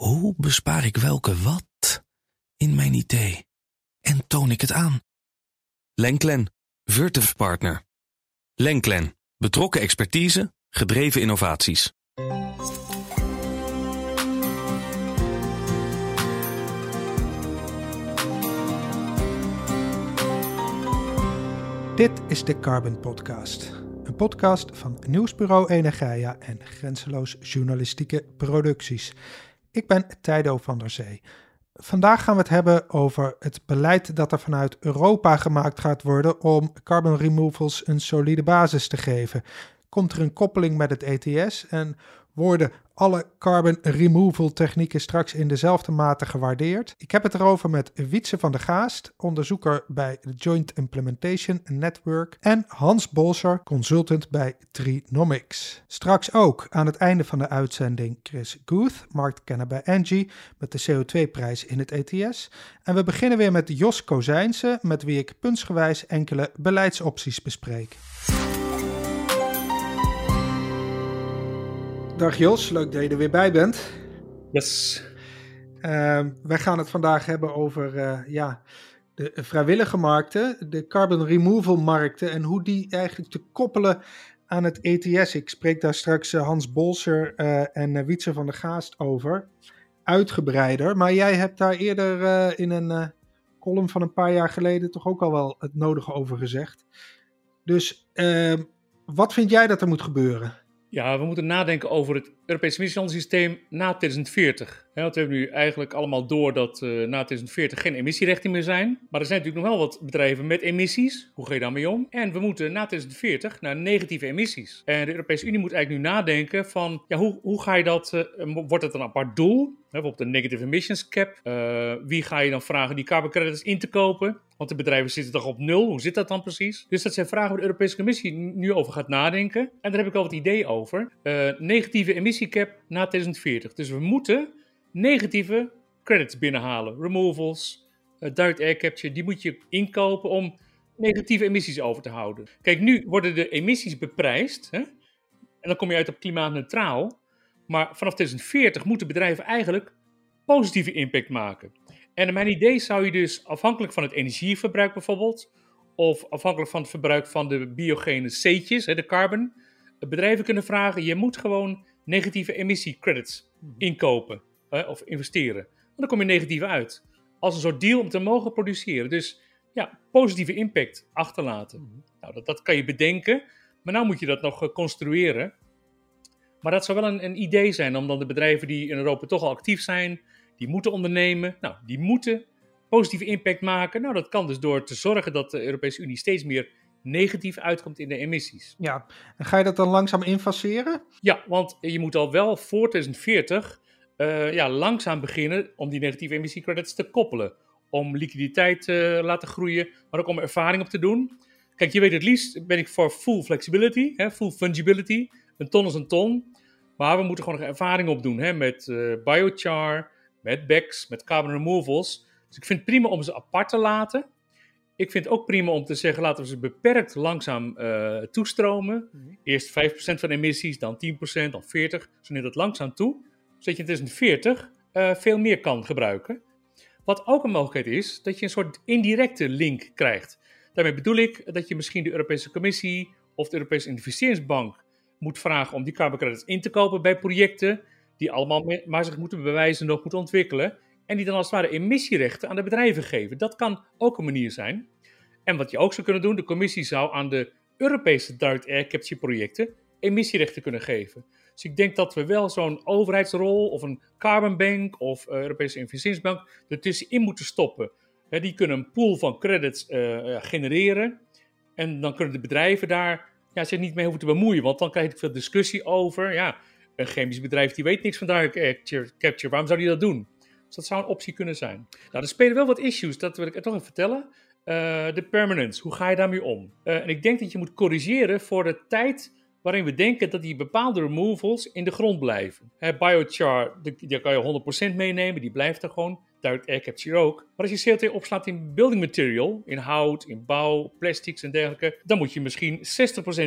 Hoe bespaar ik welke wat in mijn idee en toon ik het aan? Lenklen, Virtuf Partner. Lenklen, betrokken expertise, gedreven innovaties. Dit is de Carbon Podcast. Een podcast van Nieuwsbureau Energia en Grenzeloos Journalistieke Producties. Ik ben Tijdo van der Zee. Vandaag gaan we het hebben over het beleid dat er vanuit Europa gemaakt gaat worden om carbon removals een solide basis te geven. Komt er een koppeling met het ETS en worden alle carbon removal technieken straks in dezelfde mate gewaardeerd. Ik heb het erover met Wietse van der Gaast, onderzoeker bij de Joint Implementation Network, en Hans Bolser, consultant bij Trinomics. Straks ook aan het einde van de uitzending Chris Guth, marktkenner bij Engie, met de CO2-prijs in het ETS. En we beginnen weer met Jos Kozijnse, met wie ik puntsgewijs enkele beleidsopties bespreek. Dag Jos, leuk dat je er weer bij bent. Yes. Uh, wij gaan het vandaag hebben over uh, ja, de vrijwillige markten, de carbon removal markten en hoe die eigenlijk te koppelen aan het ETS. Ik spreek daar straks uh, Hans Bolser uh, en Wietse van der Gaast over, uitgebreider. Maar jij hebt daar eerder in een column van een paar jaar geleden toch ook al wel het nodige over gezegd. Dus ehm, wat vind jij dat er moet gebeuren? Ja, we moeten nadenken over het Europese emissiehandelssysteem na 2040. Want we hebben nu eigenlijk allemaal door dat uh, na 2040 geen emissierechten meer zijn. Maar er zijn natuurlijk nog wel wat bedrijven met emissies. Hoe ga je daarmee om? En we moeten na 2040 naar negatieve emissies. En de Europese Unie moet eigenlijk nu nadenken van, ja, hoe, hoe ga je dat, uh, wordt het een apart doel? Bijvoorbeeld de negative emissions cap. Wie ga je dan vragen die carbon credits in te kopen? Want de bedrijven zitten toch op nul? Hoe zit dat dan precies? Dus dat zijn vragen waar de Europese Commissie nu over gaat nadenken. En daar heb ik al wat idee over. Negatieve emissiecap na 2040. Dus we moeten negatieve credits binnenhalen. Removals, uh, direct air capture, die moet je inkopen om negatieve emissies over te houden. Kijk, nu worden de emissies beprijsd. Hè? En dan kom je uit op klimaatneutraal. Maar vanaf 2040 moeten bedrijven eigenlijk positieve impact maken. En mijn idee zou je dus afhankelijk van het energieverbruik bijvoorbeeld, of afhankelijk van het verbruik van de biogene C'tjes, de carbon, bedrijven kunnen vragen: je moet gewoon negatieve emissiecredits inkopen of investeren. En dan kom je negatief uit. Als een soort deal om te mogen produceren. Dus ja, positieve impact achterlaten. Nou, dat, dat kan je bedenken, maar nou moet je dat nog construeren. Maar dat zou wel een, een idee zijn om dan de bedrijven die in Europa toch al actief zijn, die moeten ondernemen, nou, die moeten positieve impact maken. Nou, dat kan dus door te zorgen dat de Europese Unie steeds meer negatief uitkomt in de emissies. Ja, en ga je dat dan langzaam infaceren? Ja, want je moet al wel voor 2040 uh, ja, langzaam beginnen om die negatieve emissiecredits te koppelen. Om liquiditeit te uh, laten groeien, maar ook om ervaring op te doen. Kijk, je weet het liefst ben ik voor full flexibility, hè, full fungibility. Een ton is een ton. Maar we moeten gewoon nog ervaring opdoen hè, met uh, biochar, met BECS, met carbon removals. Dus ik vind het prima om ze apart te laten. Ik vind het ook prima om te zeggen, laten we ze beperkt langzaam uh, toestromen. Mm-hmm. Eerst 5% van de emissies, dan 10%, dan 40%. Zo neemt het langzaam toe, zodat je in 2040 uh, veel meer kan gebruiken. Wat ook een mogelijkheid is, dat je een soort indirecte link krijgt. Daarmee bedoel ik dat je misschien de Europese Commissie of de Europese Investeringsbank moet vragen om die carbon credits in te kopen bij projecten die allemaal maar zich moeten bewijzen, nog moeten ontwikkelen. En die dan als het ware emissierechten aan de bedrijven geven. Dat kan ook een manier zijn. En wat je ook zou kunnen doen, de commissie zou aan de Europese direct air capture projecten emissierechten kunnen geven. Dus ik denk dat we wel zo'n overheidsrol of een carbon bank of uh, Europese investeringsbank ertussenin moeten stoppen. Die kunnen een pool van credits uh, genereren. En dan kunnen de bedrijven daar ja, zich niet mee hoeven te bemoeien. Want dan krijg je veel discussie over. Ja, een chemisch bedrijf die weet niks van direct capture. Waarom zou die dat doen? Dus dat zou een optie kunnen zijn. Nou, er spelen wel wat issues, dat wil ik toch even vertellen. De permanence, hoe ga je daarmee om? En ik denk dat je moet corrigeren voor de tijd waarin we denken dat die bepaalde removals in de grond blijven. Biochar, die kan je 100% meenemen, die blijft er gewoon. Direct air capture ook. Maar als je CO2 opslaat in building material, in hout, in bouw, plastics en dergelijke, dan moet je misschien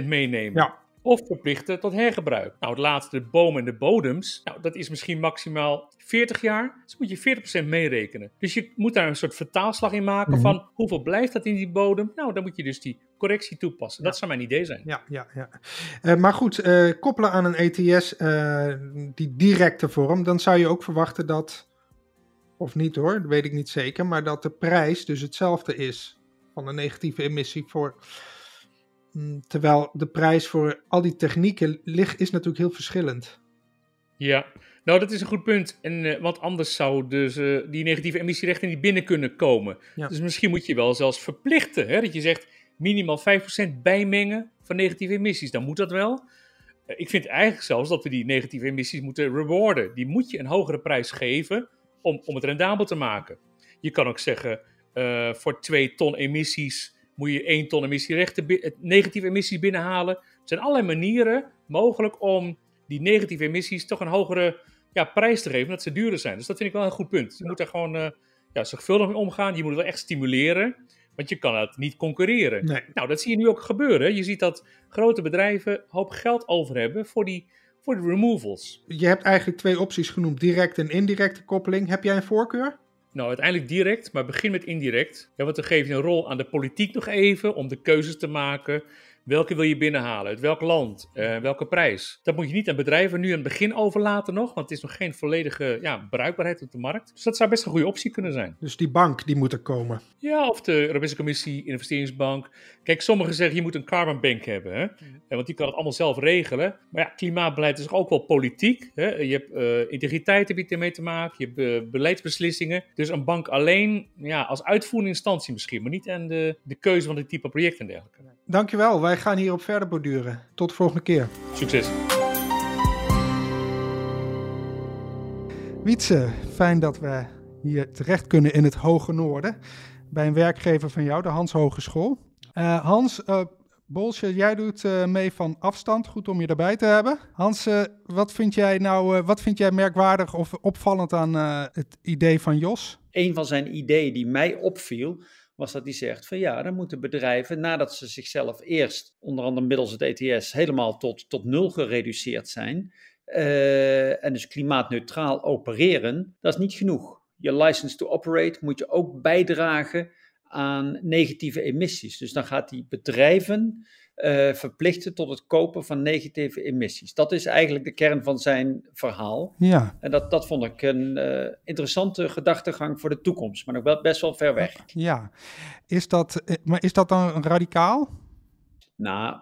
60% meenemen. Ja. Of verplichten tot hergebruik. Nou, het laatste, de bomen en de bodems, nou, dat is misschien maximaal 40 jaar. Dus moet je 40% meerekenen. Dus je moet daar een soort vertaalslag in maken Mhm. van hoeveel blijft dat in die bodem? Nou, dan moet je dus die correctie toepassen. Dat zou mijn idee zijn. Ja, ja, ja. Eh, maar goed, eh, koppelen aan een ETS, eh, die directe vorm, dan zou je ook verwachten dat, of niet hoor, dat weet ik niet zeker, maar dat de prijs dus hetzelfde is van een negatieve emissie voor. Mm, Terwijl de prijs voor al die technieken ligt, is natuurlijk heel verschillend. Ja, nou dat is een goed punt. En, eh, want anders zou dus eh, die negatieve emissierechten niet binnen kunnen komen. Ja. Dus misschien moet je wel zelfs verplichten. Hè? Dat je zegt minimaal 5% bijmengen van negatieve emissies. Dan moet dat wel. Eh, ik vind eigenlijk zelfs dat we die negatieve emissies moeten rewarden. Die moet je een hogere prijs geven om, om het rendabel te maken. Je kan ook zeggen, voor 2 ton emissies moet je 1 ton emissierechten, eh, negatieve emissies binnenhalen. Er zijn allerlei manieren mogelijk om die negatieve emissies toch een hogere ja, prijs te geven, dat ze duurder zijn. Dus dat vind ik wel een goed punt. Je moet er gewoon eh, ja, zorgvuldig mee omgaan. Je moet het wel echt stimuleren, want je kan het niet concurreren. Nee. Nou, dat zie je nu ook gebeuren. Je ziet dat grote bedrijven een hoop geld over hebben voor die, voor de removals. Je hebt eigenlijk twee opties genoemd, direct en indirecte koppeling. Heb jij een voorkeur? Nou, uiteindelijk direct, maar begin met indirect. Want dan geef je een rol aan de politiek nog even om de keuzes te maken. Welke wil je binnenhalen? Uit welk land? Eh, welke prijs? Dat moet je niet aan bedrijven nu aan het begin overlaten nog, want het is nog geen volledige ja, bruikbaarheid op de markt. Dus dat zou best een goede optie kunnen zijn. Dus die bank, die moet er komen. Ja, of de Europese Commissie, Investeringsbank. Kijk, sommigen zeggen je moet een carbon bank hebben, hè? Eh, want die kan het allemaal zelf regelen. Maar ja, klimaatbeleid is ook wel politiek. Hè? Je hebt eh, integriteit heb je ermee te maken, je hebt beleidsbeslissingen. Dus een bank alleen, ja, als uitvoerende instantie misschien, maar niet aan de, de keuze van dit type project en dergelijke. Dankjewel, wij gaan hierop verder borduren. Tot de volgende keer. Succes! Wietse, fijn dat we hier terecht kunnen in het Hoge Noorden. Bij een werkgever van jou, de Hans Hogeschool. Eh, Hans, eh Bolsje, jij doet eh, mee van afstand. Goed om je erbij te hebben. Hans, wat vind jij nou eh, wat vind jij merkwaardig of opvallend aan eh, het idee van Jos? Een van zijn ideeën die mij opviel, was dat hij zegt van ja, dan moeten bedrijven, nadat ze zichzelf eerst, onder andere middels het ETS, helemaal tot, tot nul gereduceerd zijn, eh, en dus klimaatneutraal opereren, dat is niet genoeg. Je license to operate moet je ook bijdragen aan negatieve emissies. Dus dan gaat die bedrijven eh, verplichten tot het kopen van negatieve emissies. Dat is eigenlijk de kern van zijn verhaal. Ja, En dat, dat vond ik een eh, interessante gedachtegang voor de toekomst, maar nog wel best wel ver weg. ja. Is dat, eh, maar is dat dan radicaal? Nou,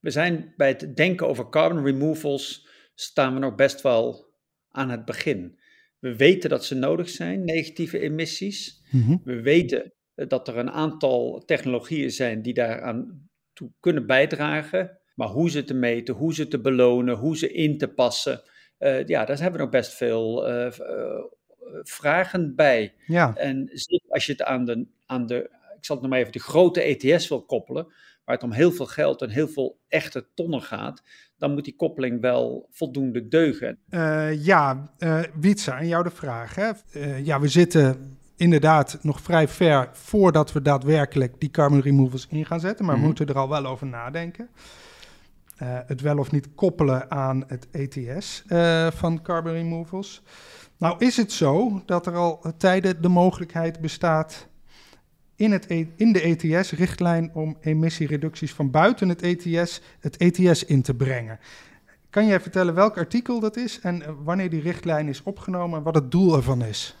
we zijn bij het denken over carbon removals, staan we nog best wel aan het begin. We weten dat ze nodig zijn, negatieve emissies. Mhm. We weten dat er een aantal technologieën zijn die daaraan toe kunnen bijdragen. Maar hoe ze te meten, hoe ze te belonen, hoe ze in te passen, eh, ja, daar hebben we nog best veel eh, vragen bij. Ja, En als je het aan de, aan de, ik zal het nog maar even, de grote ETS wil koppelen, waar het om heel veel geld en heel veel echte tonnen gaat, dan moet die koppeling wel voldoende deugen. Ja, eh Wietse, aan jou de vraag. Hè? Ja, we zitten inderdaad nog vrij ver voordat we daadwerkelijk die carbon removals in gaan zetten, maar Mhm. we moeten er al wel over nadenken. Eh, het wel of niet koppelen aan het ETS eh, van carbon removals. Nou is het zo dat er al tijden de mogelijkheid bestaat in, het E- in de ETS-richtlijn om emissiereducties van buiten het ETS het ETS in te brengen. Kan jij vertellen welk artikel dat is en eh, wanneer die richtlijn is opgenomen en wat het doel ervan is?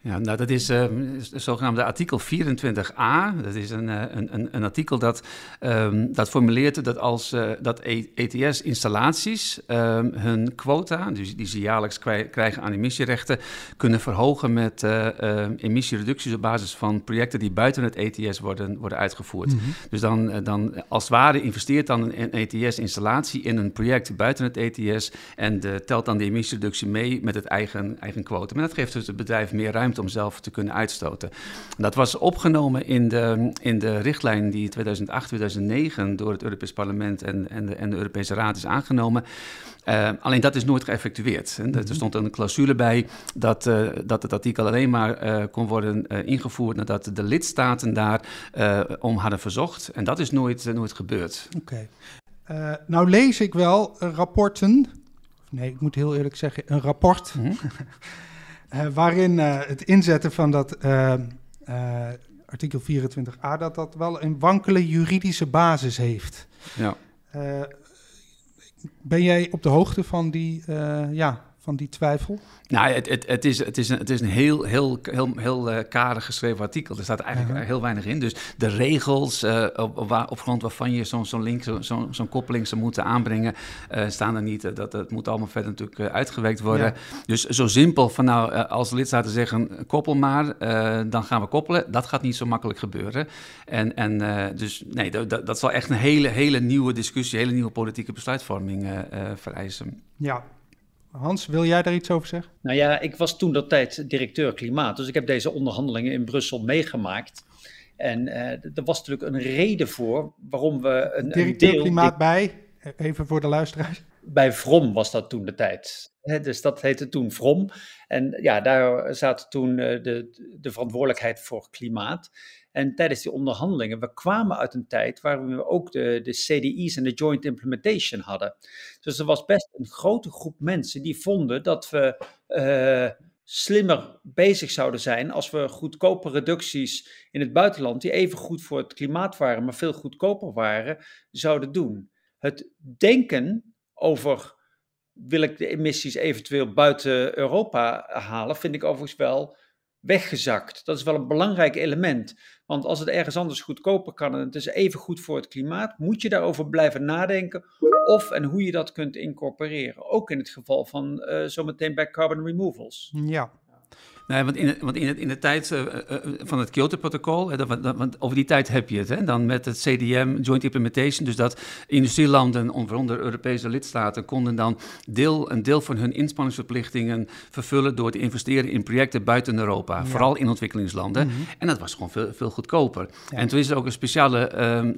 Ja, nou, dat is het zogenaamde artikel 24a. Dat is een, eh, een, een, een artikel dat, ehm, dat formuleert dat als eh, dat ETS-installaties ehm, hun quota, dus die ze jaarlijks krijgen aan emissierechten, kunnen verhogen met ehm, emissiereducties op basis van projecten die buiten het ETS worden, worden uitgevoerd. Dus dan, dan als het ware investeert dan een, een ETS-installatie in een project buiten het ETS en de, telt dan de emissiereductie mee met het eigen, eigen quota. Maar dat geeft dus het bedrijf meer ruimte om zelf te kunnen uitstoten. Dat was opgenomen in de, in de richtlijn die 2008-2009 door het Europees Parlement en, en, de, en de Europese Raad is aangenomen. Uh, alleen dat is nooit geëffectueerd. En er stond een clausule bij dat, uh, dat het artikel alleen maar uh, kon worden ingevoerd nadat de lidstaten daar om hadden verzocht. En dat is nooit, nooit gebeurd. Oké. Nou lees ik wel rapporten, nee, ik moet heel eerlijk zeggen, een rapport, mm -hmm. waarin het inzetten van dat artikel 24a, dat dat wel een wankele juridische basis heeft. Ja. ben jij op de hoogte van die, ja, van die twijfel? Nou, het, het, het, is, het, is een, het is een heel, heel, heel, heel uh, karig geschreven artikel. Er staat eigenlijk heel weinig in. Dus de regels uh, op, op, grond waarvan je zo'n zo'n link, zo'n zo, zo'n koppeling zou moeten aanbrengen, uh, staan er niet. Dat, dat moet allemaal verder natuurlijk uitgewerkt worden. Dus zo simpel van nou, als lidstaten zeggen koppel maar, dan gaan we koppelen. Dat gaat niet zo makkelijk gebeuren. En, en dus nee, dat, dat zal echt een hele, hele nieuwe discussie, hele nieuwe politieke besluitvorming vereisen. Ja, Hans, wil jij daar iets over zeggen? Nou ja, ik was toen dat tijd directeur klimaat, dus ik heb deze onderhandelingen in Brussel meegemaakt. En uh, er was natuurlijk een reden voor waarom we een. Directeur een deel, klimaat bij, even voor de luisteraars. Bij Vrom was dat toen de tijd. dus dat heette toen Vrom. En ja, daar zaten toen uh, de, de verantwoordelijkheid voor klimaat. En tijdens die onderhandelingen, we kwamen uit een tijd waar we ook de, de CDI's en de joint implementation hadden. Dus er was best een grote groep mensen die vonden dat we uh, slimmer bezig zouden zijn als we goedkope reducties in het buitenland, die even goed voor het klimaat waren, maar veel goedkoper waren, zouden doen. Het denken over wil ik de emissies eventueel buiten Europa halen, vind ik overigens wel weggezakt. Dat is wel een belangrijk element. Want als het ergens anders goedkoper kan en het is even goed voor het klimaat, moet je daarover blijven nadenken of en hoe je dat kunt incorporeren. Ook in het geval van uh, zometeen bij carbon removals. Ja, Nee, want in, want in, het, in de tijd uh, van het Kyoto-protocol, want over die tijd heb je het, hè, dan met het CDM, Joint Implementation, dus dat industrielanden, onder Europese lidstaten, konden dan deel, een deel van hun inspanningsverplichtingen vervullen door te investeren in projecten buiten Europa, vooral in ontwikkelingslanden. Mhm. En dat was gewoon veel, veel goedkoper. En toen is er ook een speciale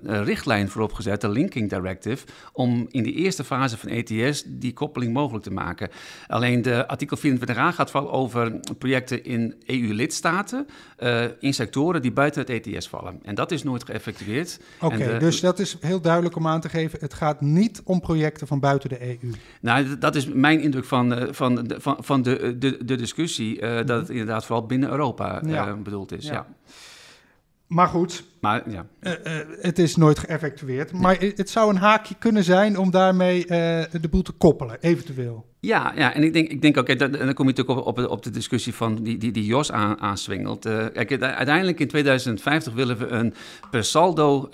uh, richtlijn voorop gezet, de Linking Directive, om in de eerste fase van ETS die koppeling mogelijk te maken. Alleen de artikel 24a gaat vooral over projecten in EU-lidstaten uh, in sectoren die buiten het ETS vallen. En dat is nooit geëffectueerd. Oké, dus dat is heel duidelijk om aan te geven. Het gaat niet om projecten van buiten de EU. Nou, dat is mijn indruk van, uh, van, de, van, van de, de, de discussie, uh, dat het inderdaad vooral binnen Europa ja. bedoeld is. ja. ja. Maar goed, maar, ja. Uh, uh, het is nooit geëffectueerd. Maar het zou een haakje kunnen zijn om daarmee uh, de boel te koppelen, eventueel. Ja, ja en ik denk, ik denk ook, en dan kom je natuurlijk op, op, de discussie van die, die, die Jos aan, aanswingelt. kijk, uiteindelijk in 2050 willen we een per saldo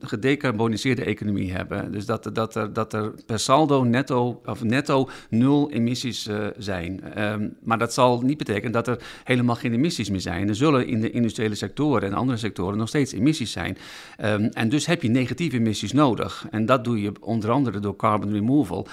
gedecarboniseerde economie hebben. Dus dat, dat, er, dat er per saldo netto, of netto nul emissies zijn. Um, maar dat zal niet betekenen dat er helemaal geen emissies meer zijn. Er zullen in de industriële sectoren en andere sectoren nog steeds emissies zijn. Um, en dus heb je negatieve emissies nodig. En dat doe je onder andere door carbon removal.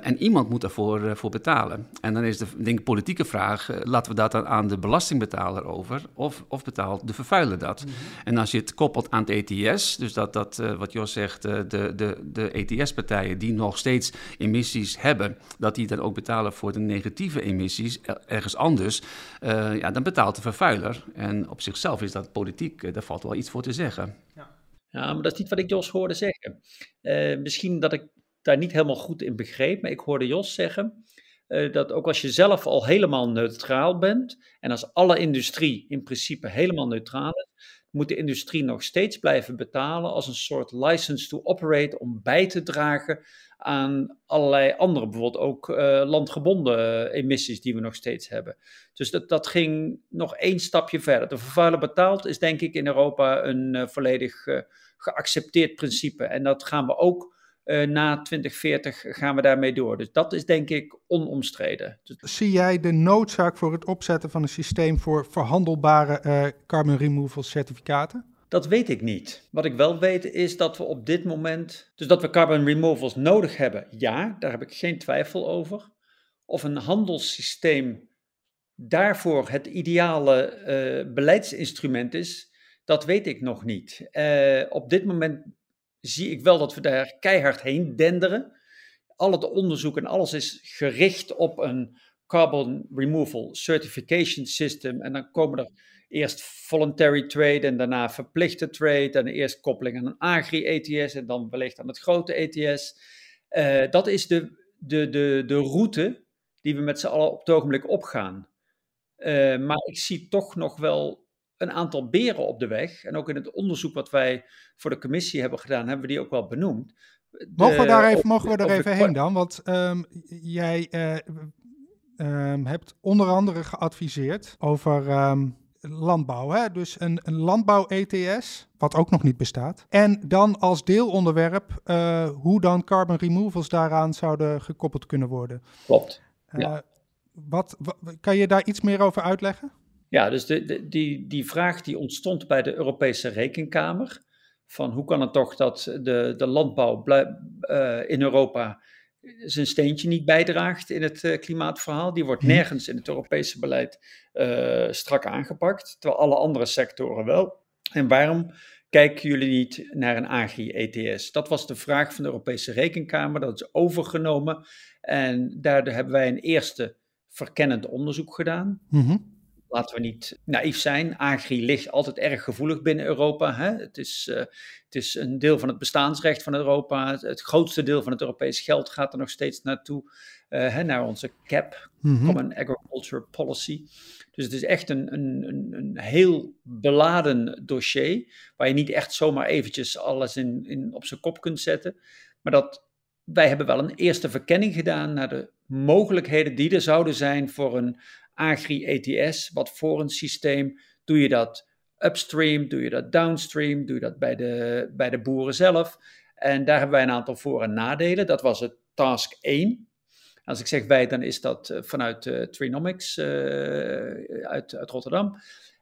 En iemand moet daarvoor uh, voor betalen. En dan is de denk, politieke vraag: uh, laten we dat dan aan de belastingbetaler over? Of, of betaalt de vervuiler dat? Mm -hmm. En als je het koppelt aan het ETS, dus dat, dat uh, wat Jos zegt, de, de, de ETS-partijen die nog steeds emissies hebben, dat die dan ook betalen voor de negatieve emissies ergens anders, ja, dan betaalt de vervuiler. En op zichzelf is dat politiek, daar valt wel iets iets voor te zeggen. Ja, ja maar dat is niet wat ik Jos hoorde zeggen. Uh, misschien dat ik daar niet helemaal goed in begreep, maar ik hoorde Jos zeggen uh, dat ook als je zelf al helemaal neutraal bent en als alle industrie in principe helemaal neutraal is, moet de industrie nog steeds blijven betalen als een soort license to operate om bij te dragen aan allerlei andere, bijvoorbeeld ook uh, landgebonden emissies die we nog steeds hebben. Dus dat, dat ging nog één stapje verder. De vervuiler betaalt is denk ik in Europa een volledig geaccepteerd principe. En dat gaan we ook na 2040 gaan we daarmee door. Dus dat is denk ik onomstreden. Dus Zie jij de noodzaak voor het opzetten van een systeem voor verhandelbare carbon removal certificaten? Dat weet ik niet. Wat ik wel weet is dat we op dit moment, dus dat we carbon removals nodig hebben, ja, daar heb ik geen twijfel over. Of een handelssysteem daarvoor het ideale uh, beleidsinstrument is, dat weet ik nog niet. Op dit moment zie ik wel dat we daar keihard heen denderen. Al het onderzoek en alles is gericht op een Carbon Removal Certification System. En dan komen er eerst voluntary trade en daarna verplichte trade. En eerst koppeling aan een agri-ETS en dan wellicht aan het grote ETS. Uh, dat is de, de, de, de route die we met z'n allen op het ogenblik opgaan. Uh, maar ik zie toch nog wel een aantal beren op de weg. En ook in het onderzoek wat wij voor de commissie hebben gedaan, hebben we die ook wel benoemd. De, mogen we daar even, mogen we er even heen dan? Want um, jij uh, um, hebt onder andere geadviseerd over um, landbouw. Hè? Dus een, een landbouw-ETS, wat ook nog niet bestaat. En dan als deelonderwerp uh, hoe dan carbon removals daaraan zouden gekoppeld kunnen worden. Klopt. Uh, ja. wat, wat, kan je daar iets meer over uitleggen? Ja, dus de, de, die, die vraag die ontstond bij de Europese Rekenkamer. Van hoe kan het toch dat de, de landbouw blij, uh, in Europa zijn steentje niet bijdraagt in het uh, klimaatverhaal. Die wordt nergens in het Europese beleid uh, strak aangepakt, terwijl alle andere sectoren wel. En waarom kijken jullie niet naar een agri-ETS? Dat was de vraag van de Europese Rekenkamer, dat is overgenomen. En daardoor hebben wij een eerste verkennend onderzoek gedaan. Mm-hmm laten we niet naïef zijn. Agri ligt altijd erg gevoelig binnen Europa. Hè? Het, is, uh, het is een deel van het bestaansrecht van Europa. Het, het, grootste deel van het Europees geld gaat er nog steeds naartoe. Uh, hè, naar onze CAP, mm-hmm. Common Agriculture Policy. Dus het is echt een, een, een, een, heel beladen dossier. Waar je niet echt zomaar eventjes alles in, in, op zijn kop kunt zetten. Maar dat, wij hebben wel een eerste verkenning gedaan naar de mogelijkheden die er zouden zijn voor een agri-ETS, wat voor een systeem, doe je dat upstream, doe je dat downstream, doe je dat bij de, bij de boeren zelf. En daar hebben wij een aantal voor- en nadelen. Dat was het task 1. Als ik zeg wij, dan is dat uh, vanuit uh, Trinomics uh, uit, uit Rotterdam.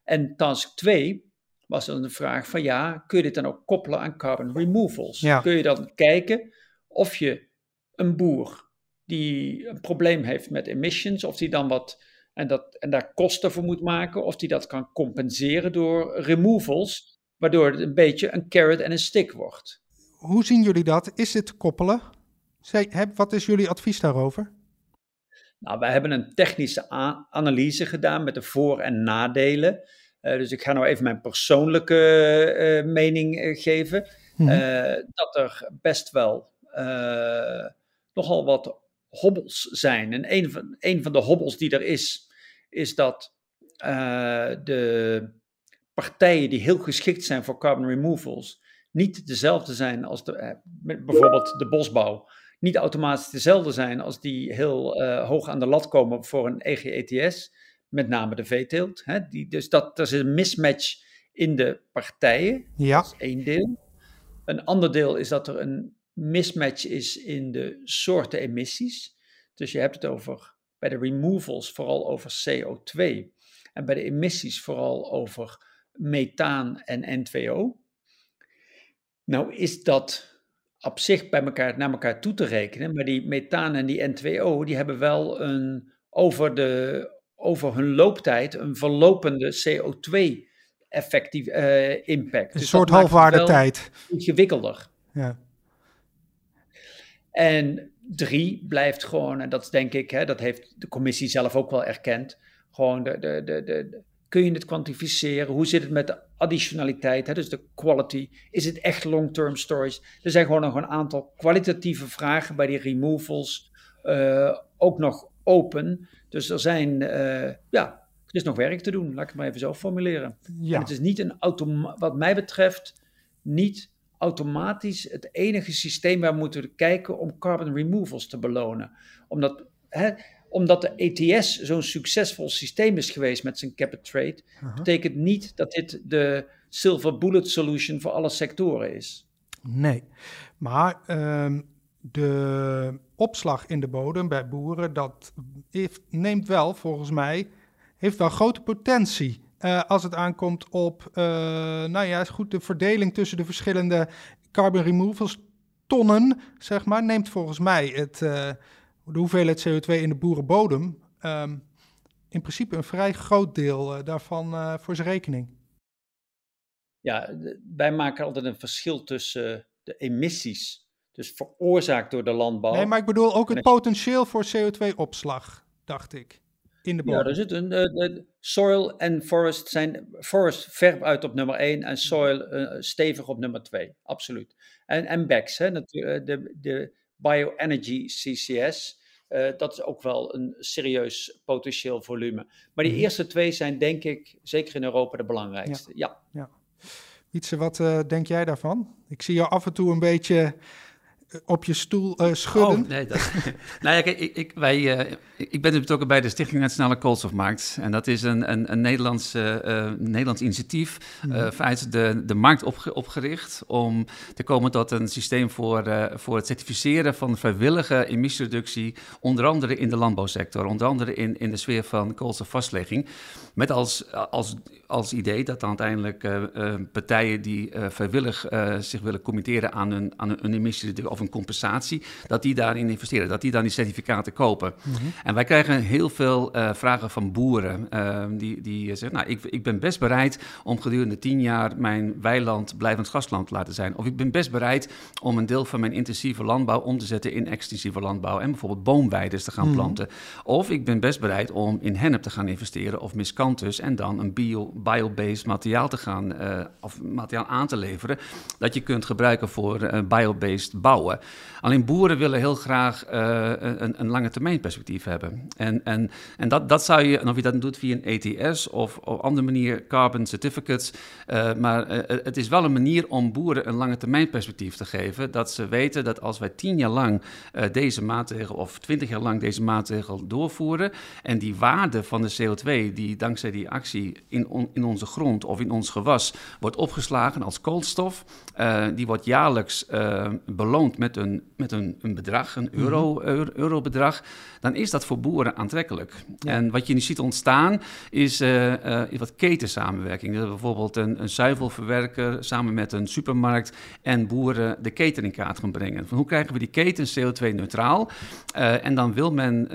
En task 2 was dan de vraag van ja, kun je dit dan ook koppelen aan carbon removals? Ja. Kun je dan kijken of je een boer die een probleem heeft met emissions, of die dan wat en, dat, en daar kosten voor moet maken, of die dat kan compenseren door removals, waardoor het een beetje een carrot en een stick wordt. Hoe zien jullie dat? Is dit koppelen? Wat is jullie advies daarover? Nou, wij hebben een technische analyse gedaan met de voor- en nadelen. Uh, dus ik ga nou even mijn persoonlijke uh, mening uh, geven. Mm-hmm. dat er best wel nogal wat hobbels zijn. En een van, een van de hobbels die er is, is dat uh, de partijen die heel geschikt zijn voor carbon removals niet dezelfde zijn als de, uh, bijvoorbeeld de bosbouw. Niet automatisch dezelfde zijn als die heel uh, hoog aan de lat komen voor een EGETS, met name de veeteelt. Hè? Die, dus dat, er is een mismatch in de partijen. Ja. Dat is één deel. Een ander deel is dat er een mismatch is in de soorten emissies. Dus je hebt het over bij de removals vooral over CO2 en bij de emissies vooral over methaan en N2O. Nou is dat op zich bij elkaar, naar elkaar toe te rekenen, maar die methaan en die N2O die hebben wel een, over, de, over hun looptijd een verlopende CO2 effectief uh, impact. Een dus soort halfwaarde tijd. Ingewikkelder. Ja. En drie blijft gewoon, en dat denk ik, hè, dat heeft de commissie zelf ook wel erkend, gewoon de, de, de, de, kun je het kwantificeren? Hoe zit het met de additionaliteit, hè, dus de quality? Is het echt long-term storage? Er zijn gewoon nog een aantal kwalitatieve vragen bij die removals uh, ook nog open. Dus er zijn, uh, ja, er is nog werk te doen, laat ik het maar even zo formuleren. Ja. En het is niet een automa wat mij betreft, niet automatisch het enige systeem waar we moeten kijken om carbon removals te belonen. Omdat, hè, omdat de ETS zo'n succesvol systeem is geweest met zijn cap and trade, betekent niet dat dit de silver bullet solution voor alle sectoren is. Nee, maar um, de opslag in de bodem bij boeren, dat heeft, neemt wel volgens mij, heeft wel grote potentie. Uh, als het aankomt op, uh, nou ja, goed, de verdeling tussen de verschillende carbon removals tonnen, zeg maar, neemt volgens mij het, uh, de hoeveelheid CO2 in de boerenbodem um, in principe een vrij groot deel daarvan voor zijn rekening. Ja, wij maken altijd een verschil tussen de emissies, dus veroorzaakt door de landbouw. Nee, maar ik bedoel ook het potentieel voor CO2-opslag dacht ik. In de boom. Ja, er zit een uh, soil en forest zijn forest ver uit op nummer 1 en soil uh, stevig op nummer 2. Absoluut. En, en BECS, hè, natuurlijk, de, de Bioenergy CCS. Uh, dat is ook wel een serieus potentieel volume. Maar die mm. eerste twee zijn denk ik, zeker in Europa, de belangrijkste. Ja. ja. ja. Ietse, wat denk jij daarvan? Ik zie jou af en toe een beetje op je stoel uh, schudden? Oh, nee, dat, nou ja, kijk, ik, ik, wij, uh, ik ben betrokken bij de Stichting Nationale Koolstofmarkt. En dat is een, een, een Nederlands, uh, Nederlands initiatief, mm. vanuit de, de markt opge, opgericht, om te komen tot een systeem voor, voor het certificeren van vrijwillige emissiereductie, onder andere in de landbouwsector, onder andere in, in de sfeer van koolstofvastlegging. Met als, als, als idee dat dan uiteindelijk partijen die vrijwillig zich willen committeren aan een, aan een, emissiereductie, of een compensatie, dat die daarin investeren, dat die dan die certificaten kopen. Mhm. En wij krijgen heel veel vragen van boeren die, die zeggen, nou, ik, ik ben best bereid om gedurende tien jaar mijn weiland blijvend gastland te laten zijn. Of ik ben best bereid om een deel van mijn intensieve landbouw om te zetten in extensieve landbouw en bijvoorbeeld boomweiden te gaan mhm. planten. Of ik ben best bereid om in hennep te gaan investeren of miscanthus en dan een bio, bio-based materiaal te gaan, uh, of materiaal aan te leveren, dat je kunt gebruiken voor uh, bio-based bouwen. Alleen boeren willen heel graag uh, een, een lange termijn perspectief hebben. En, en, en dat, dat zou je, en of je dat doet via een ETS of op andere manier carbon certificates, maar het is wel een manier om boeren een lange termijn perspectief te geven. Dat ze weten dat als wij tien jaar lang deze maatregel of twintig jaar lang deze maatregel doorvoeren en die waarde van de CO2 die dankzij die actie in, on, in onze grond of in ons gewas wordt opgeslagen als koolstof, die wordt jaarlijks beloond met een, met een, een bedrag, een euro, mm -hmm. eurobedrag, dan is dat voor boeren aantrekkelijk. En wat je nu ziet ontstaan is, uh, uh, wat ketensamenwerking. Dat bijvoorbeeld een, een zuivelverwerker samen met een supermarkt en boeren de keten in kaart gaan brengen. Van hoe krijgen we die keten CO2-neutraal? Uh, en dan, wil men,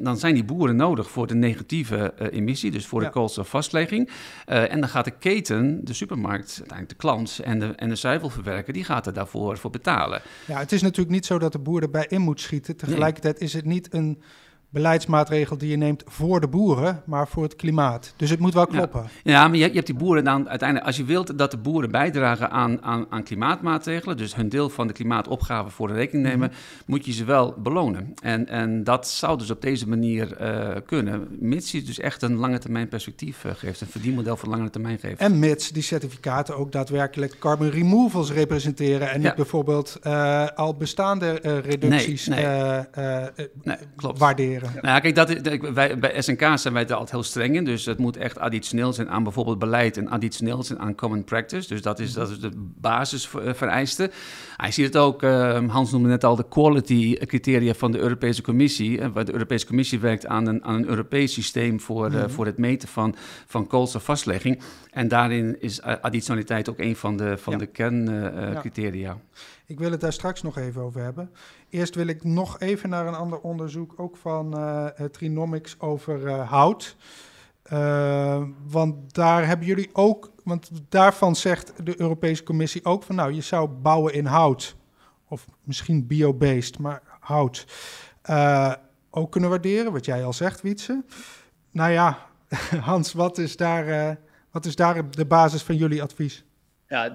dan zijn die boeren nodig voor de negatieve emissie, dus voor de koolstofvastlegging. en dan gaat de keten, de supermarkt, uiteindelijk de klant en de, en de zuivelverwerker, die gaat er daarvoor voor betalen. Ja, het is natuurlijk niet zo dat de boer erbij in moet schieten. Tegelijkertijd is het niet een beleidsmaatregel die je neemt voor de boeren, maar voor het klimaat. Dus het moet wel kloppen. Ja, maar je, je, hebt die boeren dan uiteindelijk, als je wilt dat de boeren bijdragen aan, aan, aan klimaatmaatregelen, dus hun deel van de klimaatopgave voor de rekening nemen, mhm. moet je ze wel belonen. En, en dat zou dus op deze manier uh, kunnen, mits je dus echt een lange termijn perspectief uh, geeft, een verdienmodel voor lange termijn geeft. En mits die certificaten ook daadwerkelijk carbon removals representeren en niet bijvoorbeeld uh, al bestaande reducties nee, nee. nee, waarderen. Nou, kijk, dat, wij, bij SNK zijn wij daar altijd heel streng in. Dus het moet echt additioneel zijn aan bijvoorbeeld beleid en additioneel zijn aan common practice. Dus dat is, dat is de basisvereiste. Hij ziet het ook, uh, Hans noemde net al de quality criteria van de Europese Commissie. waar de Europese Commissie werkt aan een, aan een Europees systeem voor, uh, voor het meten van, van koolstofvastlegging. En daarin is additionaliteit ook een van de, van de kerncriteria. Ja. Ik wil het daar straks nog even over hebben. Eerst wil ik nog even naar een ander onderzoek, ook van uh, Trinomics over uh, hout. Uh, want daar hebben jullie ook, want daarvan zegt de Europese Commissie ook van, nou, je zou bouwen in hout. Of misschien biobased, maar hout. ook kunnen waarderen, wat jij al zegt, Wietse. Nou ja, Hans, wat is daar, wat is daar de basis van jullie advies? Ja,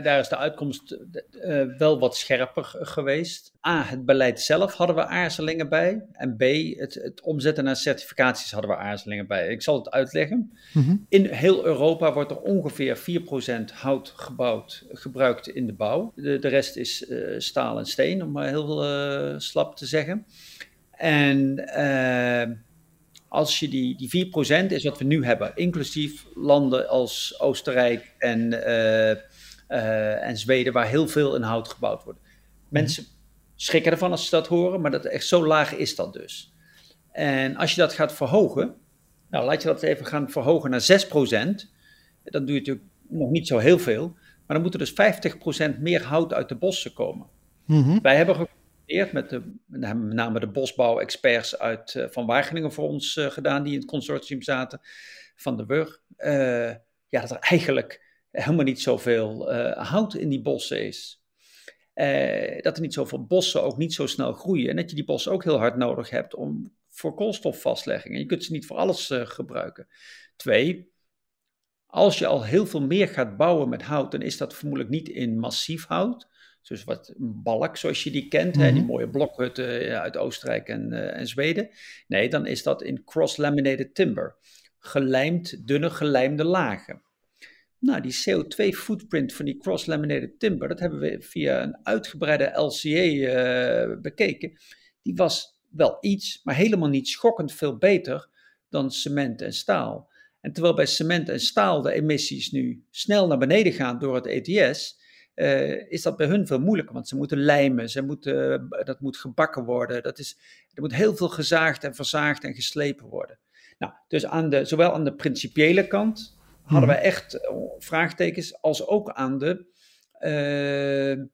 daar is de uitkomst uh, wel wat scherper geweest. A, het beleid zelf hadden we aarzelingen bij. En B, het, het omzetten naar certificaties hadden we aarzelingen bij. Ik zal het uitleggen. Mm In heel Europa wordt er ongeveer 4% hout gebouwd, gebruikt in de bouw. De, de rest is uh, staal en steen, om maar heel uh, slap te zeggen. En als je die, die 4% is wat we nu hebben, inclusief landen als Oostenrijk en, uh, uh, en Zweden, waar heel veel in hout gebouwd wordt. Mensen schrikken ervan als ze dat horen, maar dat echt zo laag is dat dus. En als je dat gaat verhogen, nou laat je dat even gaan verhogen naar 6%, dan doe je natuurlijk nog niet zo heel veel, maar dan moet er dus 50% meer hout uit de bossen komen. Mm -hmm. Wij hebben met, de, met name de bosbouwexperts uit, uh, van Wageningen voor ons uh, gedaan, die in het consortium zaten, van de Wurg. Uh, ja, dat er eigenlijk helemaal niet zoveel hout in die bossen is. dat er niet zoveel bossen ook niet zo snel groeien. En dat je die bossen ook heel hard nodig hebt om voor koolstofvastlegging. Je kunt ze niet voor alles gebruiken. Twee, als je al heel veel meer gaat bouwen met hout, dan is dat vermoedelijk niet in massief hout. Dus wat balk, zoals je die kent, hè, die mhm. mooie blokhutten uit Oostenrijk en, uh, en Zweden. Nee, dan is dat in cross-laminated timber. Gelijmd, dunne gelijmde lagen. Nou, die CO2-footprint van die cross-laminated timber, dat hebben we via een uitgebreide LCA uh, eh, bekeken. Die was wel iets, maar helemaal niet schokkend veel beter dan cement en staal. En terwijl bij cement en staal de emissies nu snel naar beneden gaan door het ETS, uh, is dat bij hun veel moeilijker. Want ze moeten lijmen, ze moeten, dat moet gebakken worden. Dat is, er moet heel veel gezaagd en verzaagd en geslepen worden. Nou, dus aan de, zowel aan de principiële kant hadden mhm. we echt eh, vraagtekens, als ook aan de, uh,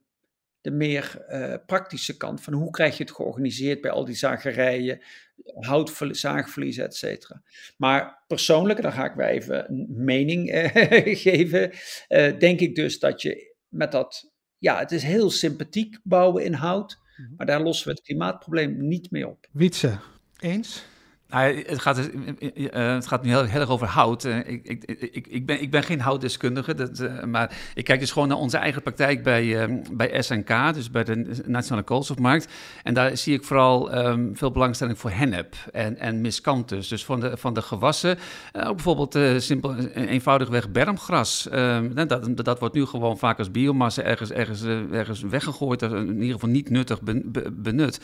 de meer uh, praktische kant van hoe krijg je het georganiseerd bij al die zagerijen, houtzaagverlies, et cetera. Maar persoonlijk, dan ga ik weer even een mening geven, denk ik dus dat je met dat, ja, het is heel sympathiek bouwen in hout, mhm. maar daar lossen we het klimaatprobleem niet mee op. Wietse, eens? Nou, het, gaat, dus, uh, het gaat nu heel, heel erg over hout. Ik, ik, ik, ik, ben, ik ben geen houtdeskundige, dat, maar ik kijk dus gewoon naar onze eigen praktijk bij, ehm, bij SNK, dus bij de Nationale Koolstofmarkt. En daar zie ik vooral um, veel belangstelling voor hennep en, en miscanthus. Dus van de, van de gewassen, ook bijvoorbeeld simpel, eenvoudigweg bermgras. Um, dat, dat wordt nu gewoon vaak als biomassa ergens, ergens, ergens weggegooid, in ieder geval niet nuttig benut.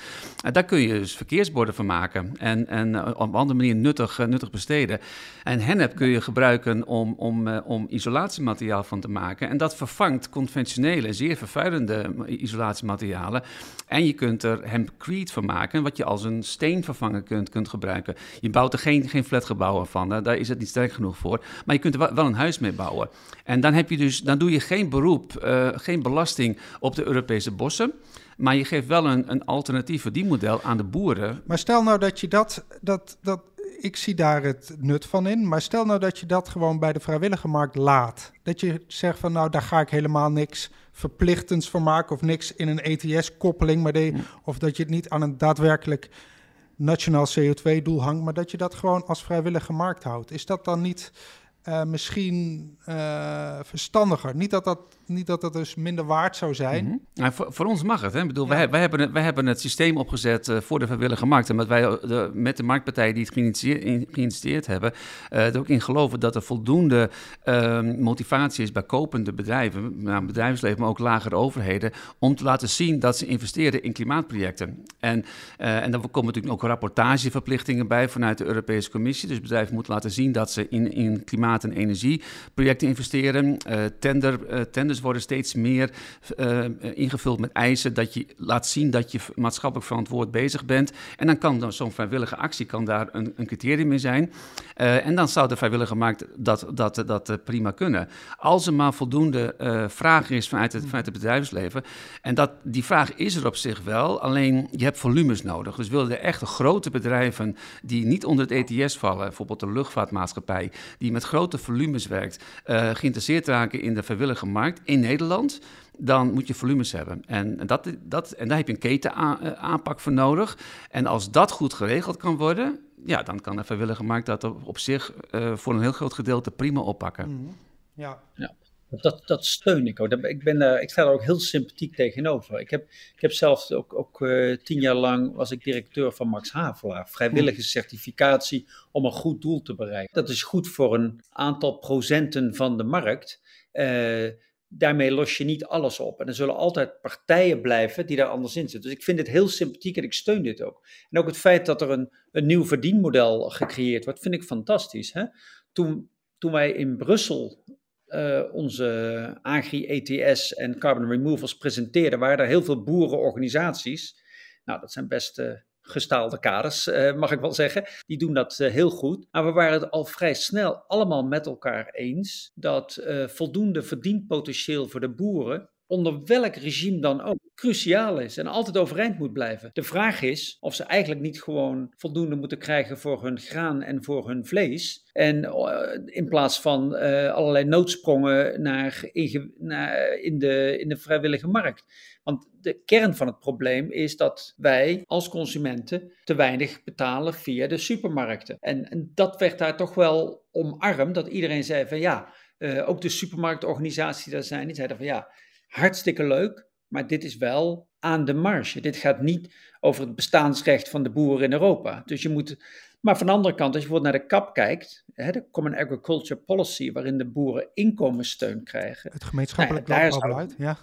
daar kun je dus verkeersborden van maken. En, en op een andere manier nuttig, eh, nuttig besteden. En hennep kun je gebruiken om, om, eh, om isolatiemateriaal van te maken. En dat vervangt conventionele, zeer vervuilende isolatiematerialen. En je kunt er hempcrete van maken, wat je als een steenvervanger kunt, kunt gebruiken. Je bouwt er geen, geen flatgebouwen van, daar is het niet sterk genoeg voor. Maar je kunt er wel een huis mee bouwen. En dan, heb je dus, dan doe je geen beroep, geen belasting op de Europese bossen. Maar je geeft wel een, een alternatief verdienmodel aan de boeren. Maar stel nou dat je dat, dat, dat, ik zie daar het nut van in. Maar stel nou dat je dat gewoon bij de vrijwillige markt laat. Dat je zegt van nou, daar ga ik helemaal niks verplichtends voor maken of niks in een ETS-koppeling. Maar de, of dat je het niet aan een daadwerkelijk nationaal CO2-doel hangt, maar dat je dat gewoon als vrijwillige markt houdt. Is dat dan niet uh, misschien uh, verstandiger? Niet dat dat niet dat dat dus minder waard zou zijn. Mm nou, voor, voor, ons mag het. Hè? Ik bedoel, wij, wij, hebben, wij hebben het systeem opgezet uh, voor de vrijwillige markt. En wij de, met de marktpartijen die het geïnitieerd hebben, er ook in geloven dat er voldoende uh, motivatie is bij kopende bedrijven, nou, bedrijfsleven, maar ook lagere overheden, om te laten zien dat ze investeren in klimaatprojecten. En, en daar komen natuurlijk ook rapportageverplichtingen bij vanuit de Europese Commissie. Dus bedrijven moeten laten zien dat ze in, in klimaat- en energieprojecten investeren. tender, tender worden steeds meer uh, ingevuld met eisen dat je laat zien dat je maatschappelijk verantwoord bezig bent. En dan kan zo'n vrijwillige actie kan daar een, een criterium in zijn. En dan zou de vrijwillige markt dat, dat, dat prima kunnen. Als er maar voldoende vraag is vanuit het, vanuit het bedrijfsleven. En dat, die vraag is er op zich wel, alleen je hebt volumes nodig. Dus willen er echte grote bedrijven die niet onder het ETS vallen, bijvoorbeeld de luchtvaartmaatschappij, die met grote volumes werkt, geïnteresseerd raken in de vrijwillige markt, in Nederland, dan moet je volumes hebben. En, dat, dat, en daar heb je een ketenaanpak voor nodig. En als dat goed geregeld kan worden, ja, dan kan de vrijwillige markt dat op zich uh, voor een heel groot gedeelte prima oppakken. Mm -hmm. Ja. ja. Dat, dat steun ik ook. Ik, ben daar, ik sta er ook heel sympathiek tegenover. Ik heb, ik heb zelf ook, ook uh, tien jaar lang was ik directeur van Max Havelaar. Vrijwillige certificatie om een goed doel te bereiken. Dat is goed voor een aantal procenten van de markt. Uh, daarmee los je niet alles op. En er zullen altijd partijen blijven die daar anders in zitten. Dus ik vind het heel sympathiek en ik steun dit ook. En ook het feit dat er een, een nieuw verdienmodel gecreëerd wordt, vind ik fantastisch. Hè? Toen, toen wij in Brussel onze agri-ETS en carbon removals presenteerden, waren er heel veel boerenorganisaties. Nou, dat zijn best uh, gestaalde kaders, uh, mag ik wel zeggen. Die doen dat heel goed. Maar we waren het al vrij snel allemaal met elkaar eens dat voldoende verdienpotentieel voor de boeren, onder welk regime dan ook, cruciaal is en altijd overeind moet blijven. De vraag is of ze eigenlijk niet gewoon voldoende moeten krijgen voor hun graan en voor hun vlees. En eh, in plaats van uh, allerlei noodsprongen naar, in, de, in de vrijwillige markt. Want de kern van het probleem is dat wij als consumenten te weinig betalen via de supermarkten. En, en dat werd daar toch wel omarmd, dat iedereen zei van ja, uh, ook de supermarktorganisaties daar zijn, die zeiden van ja, hartstikke leuk, maar dit is wel aan de marge. Dit gaat niet over het bestaansrecht van de boeren in Europa. Dus je moet. Maar van de andere kant, als je bijvoorbeeld naar de CAP kijkt, hè, de Common Agriculture Policy, waarin de boeren inkomenssteun krijgen. Het gemeenschappelijk nou ja, landbouwbeleid, ja.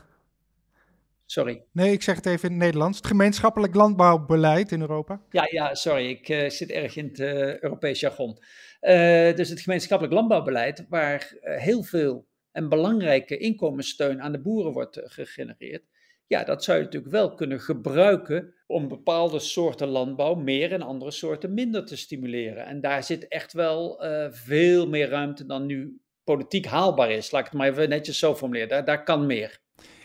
Sorry. Nee, ik zeg het even in het Nederlands. Het gemeenschappelijk landbouwbeleid in Europa. Ja, ja sorry, ik uh, zit erg in het uh, Europees jargon. Uh, dus het gemeenschappelijk landbouwbeleid, waar heel veel en belangrijke inkomenssteun aan de boeren wordt gegenereerd. Ja, dat zou je natuurlijk wel kunnen gebruiken om bepaalde soorten landbouw meer en andere soorten minder te stimuleren. En daar zit echt wel veel meer ruimte dan nu politiek haalbaar is. Laat ik het maar even netjes zo formuleren. Daar kan meer.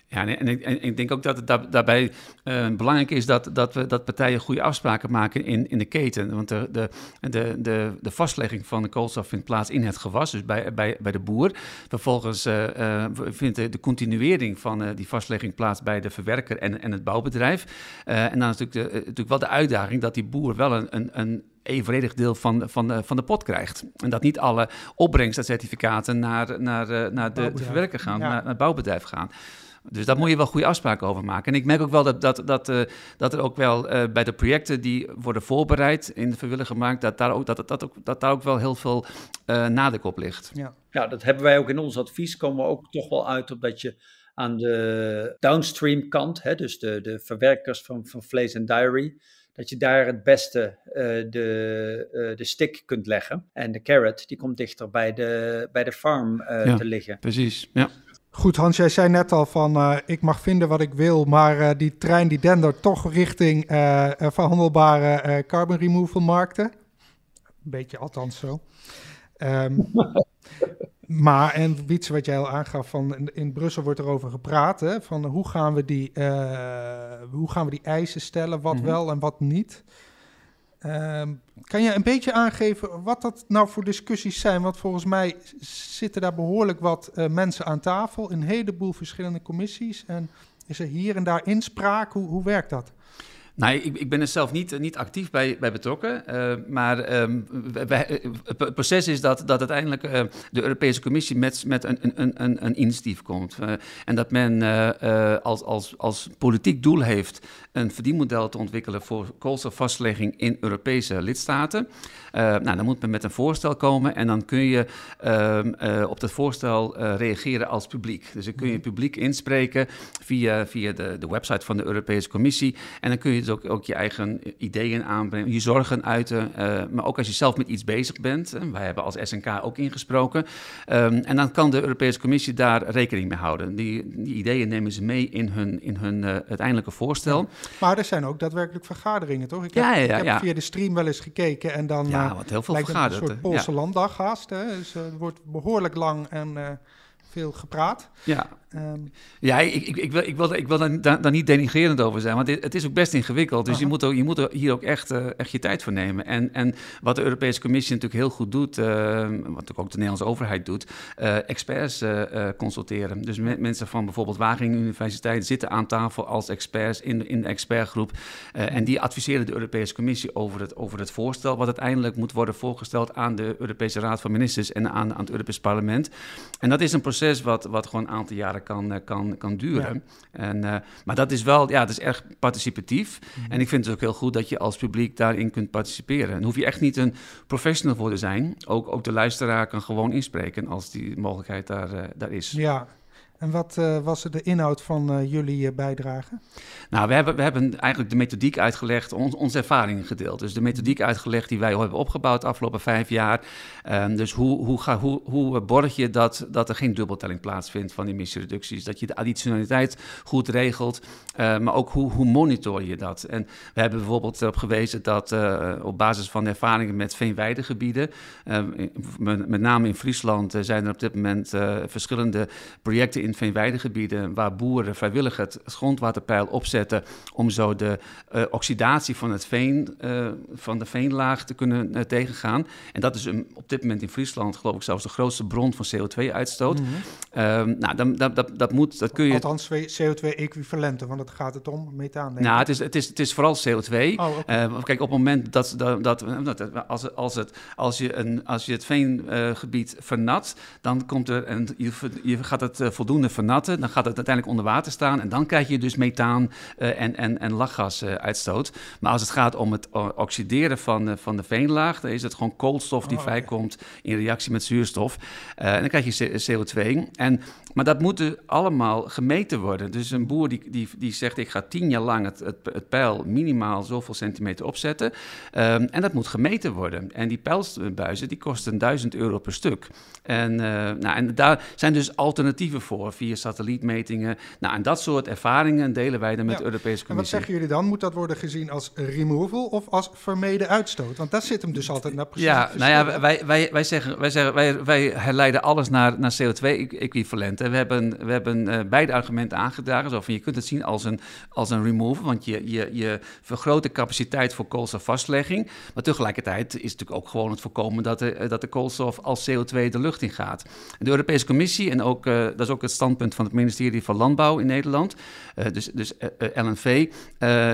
Ja, en ik, en ik, denk ook dat het daarbij uh, belangrijk is dat, dat, we, dat partijen goede afspraken maken in, in de keten. Want de, de, de, de, de vastlegging van de koolstof vindt plaats in het gewas, dus bij, bij, bij de boer. Vervolgens uh, uh, vindt de, de, continuering van die vastlegging plaats bij de verwerker en, en het bouwbedrijf. en dan is natuurlijk, de, natuurlijk wel de uitdaging dat die boer wel een, een, een evenredig deel van, van, de, van de pot krijgt. En dat niet alle opbrengstcertificaten naar, naar, naar de, de verwerker gaan, naar, naar het bouwbedrijf gaan. Dus daar moet je wel goede afspraken over maken. En ik merk ook wel dat, dat, dat, uh, dat er ook wel uh, bij de projecten die worden voorbereid in de vrijwillige markt, dat daar ook, dat, dat, ook, dat daar ook wel heel veel uh, nadruk op ligt. Ja. ja, dat hebben wij ook in ons advies. Komen we ook toch wel uit op dat je aan de downstream kant, hè, dus de, de verwerkers van, van vlees en dairy, dat je daar het beste uh, de, uh, de stick kunt leggen. En de carrot, die komt dichter bij de, bij de farm uh, ja, te liggen. Precies, ja. Goed, Hans, jij zei net al van uh, ik mag vinden wat ik wil, maar uh, die trein die dendert toch richting uh, verhandelbare carbon removal markten. Een beetje althans zo. Um, maar, en Wietse, wat jij al aangaf, van in, in, Brussel wordt erover gepraat, hè, van hoe gaan we die, hoe gaan we die eisen stellen, wat mm -hmm. wel en wat niet. Um, kan je een beetje aangeven wat dat nou voor discussies zijn? Want volgens mij zitten daar behoorlijk wat uh, mensen aan tafel, een heleboel verschillende commissies. En is er hier en daar inspraak? Hoe, hoe werkt dat? Nou, ik, ik ben er zelf niet, niet actief bij, bij betrokken. Uh, maar um, wij, het proces is dat, dat uiteindelijk uh, de Europese Commissie met, met een, een, een, een initiatief komt. Uh, en dat men als, als, als politiek doel heeft een verdienmodel te ontwikkelen voor koolstofvastlegging in Europese lidstaten. nou, dan moet men met een voorstel komen en dan kun je ehm, op dat voorstel reageren als publiek. Dus dan kun je het publiek inspreken via, via de, de website van de Europese Commissie. En dan kun je dus ook, ook je eigen ideeën aanbrengen, je zorgen uiten. Uh, maar ook als je zelf met iets bezig bent. Uh, wij hebben als SNK ook ingesproken. Um, en dan kan de Europese Commissie daar rekening mee houden. Die, die ideeën nemen ze mee in hun, in hun uh, uiteindelijke voorstel. Ja. Maar er zijn ook daadwerkelijk vergaderingen, toch? Ik heb, ja, ja, ja, ik heb via de stream wel eens gekeken en dan ja, wat heel veel lijkt het een soort Poolse ja. landdaggast. Hè? Dus het wordt behoorlijk lang en veel gepraat. Ja. Um, ja, ik, ik, ik, wil, ik wil, ik wil daar, daar, niet denigrerend over zijn, want het is ook best ingewikkeld. Dus je moet, ook, je moet er hier ook echt, uh, echt je tijd voor nemen. En, en wat de Europese Commissie natuurlijk heel goed doet, uh, wat ook de Nederlandse overheid doet, uh, experts consulteren. Dus me, mensen van bijvoorbeeld Wageningen Universiteit zitten aan tafel als experts in, in de expertgroep. en die adviseren de Europese Commissie over het, over het voorstel, wat uiteindelijk moet worden voorgesteld aan de Europese Raad van Ministers en aan, aan het Europees Parlement. En dat is een proces wat, wat gewoon een aantal jaren kan, eh, kan, kan duren. Ja. En, uh, maar dat is wel, ja, het is erg participatief. Mm -hmm. En ik vind het ook heel goed dat je als publiek daarin kunt participeren. Dan hoef je echt niet een professional voor te zijn. Ook, ook de luisteraar kan gewoon inspreken als die mogelijkheid daar, uh, daar is. Ja, en wat uh, was de inhoud van uh, jullie uh, bijdrage? Nou, we hebben, we hebben eigenlijk de methodiek uitgelegd, on, onze ervaringen gedeeld. Dus de methodiek uitgelegd die wij hebben opgebouwd de afgelopen vijf jaar. Um, dus hoe, hoe, ga, hoe, hoe borg je dat, dat er geen dubbeltelling plaatsvindt van emissiereducties? Dat je de additionaliteit goed regelt, maar ook hoe, hoe monitor je dat? En we hebben bijvoorbeeld erop gewezen dat op basis van ervaringen met veenweidegebieden, met, met name in Friesland zijn er op dit moment verschillende projecten in veenweidegebieden waar boeren vrijwillig het grondwaterpeil opzetten om zo de uh, oxidatie van, het veen, uh, van de veenlaag te kunnen uh, tegengaan. En dat is een, op dit moment in Friesland geloof ik zelfs de grootste bron van CO2-uitstoot. Mm -hmm. nou, dat, dat, dat, dat, moet, dat kun je... Althans CO2-equivalenten, want het gaat het om, methaan. Nou, het is, het, is, het is vooral CO2. Oh, okay. kijk, op het moment dat, dat, dat, als, als, het, als, je, een, als je het veengebied vernat, dan komt er, en je, je gaat het voldoende vernatten, dan gaat het uiteindelijk onder water staan en dan krijg je dus methaan en, en, en lachgasuitstoot. Maar als het gaat om het oxideren van, van de veenlaag, dan is het gewoon koolstof die oh, vrijkomt in reactie met zuurstof. Uh, en dan krijg je CO2. En, maar dat moet dus allemaal gemeten worden. Dus een boer die, die, die zegt, ik ga tien jaar lang het, het, het pijl minimaal zoveel centimeter opzetten. Um, en dat moet gemeten worden. En die pijlbuizen, die kosten 1000 euro per stuk. En, uh, nou, en daar zijn dus alternatieven voor, via satellietmetingen. Nou, en dat soort ervaringen delen wij dan met ja. de Europese Commissie. En wat zeggen jullie dan? Moet dat worden gezien als removal of als vermeden uitstoot? Want daar zit hem dus altijd naar precies. Ja, nou ja, wij, wij, wij zeggen, wij, zeggen wij, wij herleiden alles naar, naar CO2-equivalenten. We hebben, we hebben uh, beide argumenten aangedragen. Zo van, je kunt het zien als een, als een removal, want je, je, je vergroot de capaciteit voor koolstofvastlegging. Maar tegelijkertijd is het natuurlijk ook gewoon het voorkomen dat de, dat de koolstof als CO2 de lucht in gaat. De Europese Commissie, en ook, uh, dat is ook het standpunt van het ministerie van Landbouw in Nederland, uh, dus, dus LNV,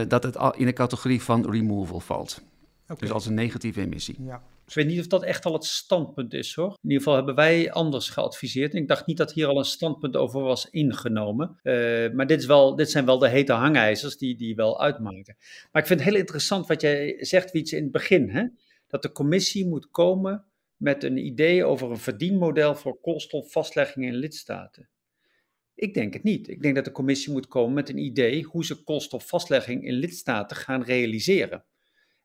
dat het in de categorie van removal valt. Okay. Dus als een negatieve emissie. Ja. Ik weet niet of dat echt al het standpunt is hoor. In ieder geval hebben wij anders geadviseerd. En ik dacht niet dat hier al een standpunt over was ingenomen. Uh, maar dit, is wel, dit zijn wel de hete hangijzers die, die wel uitmaken. Maar ik vind het heel interessant wat jij zegt, Wietse, in het begin. Hè? Dat de commissie moet komen met een idee over een verdienmodel voor koolstofvastlegging in lidstaten. Ik denk het niet. Ik denk dat de commissie moet komen met een idee hoe ze koolstofvastlegging in lidstaten gaan realiseren.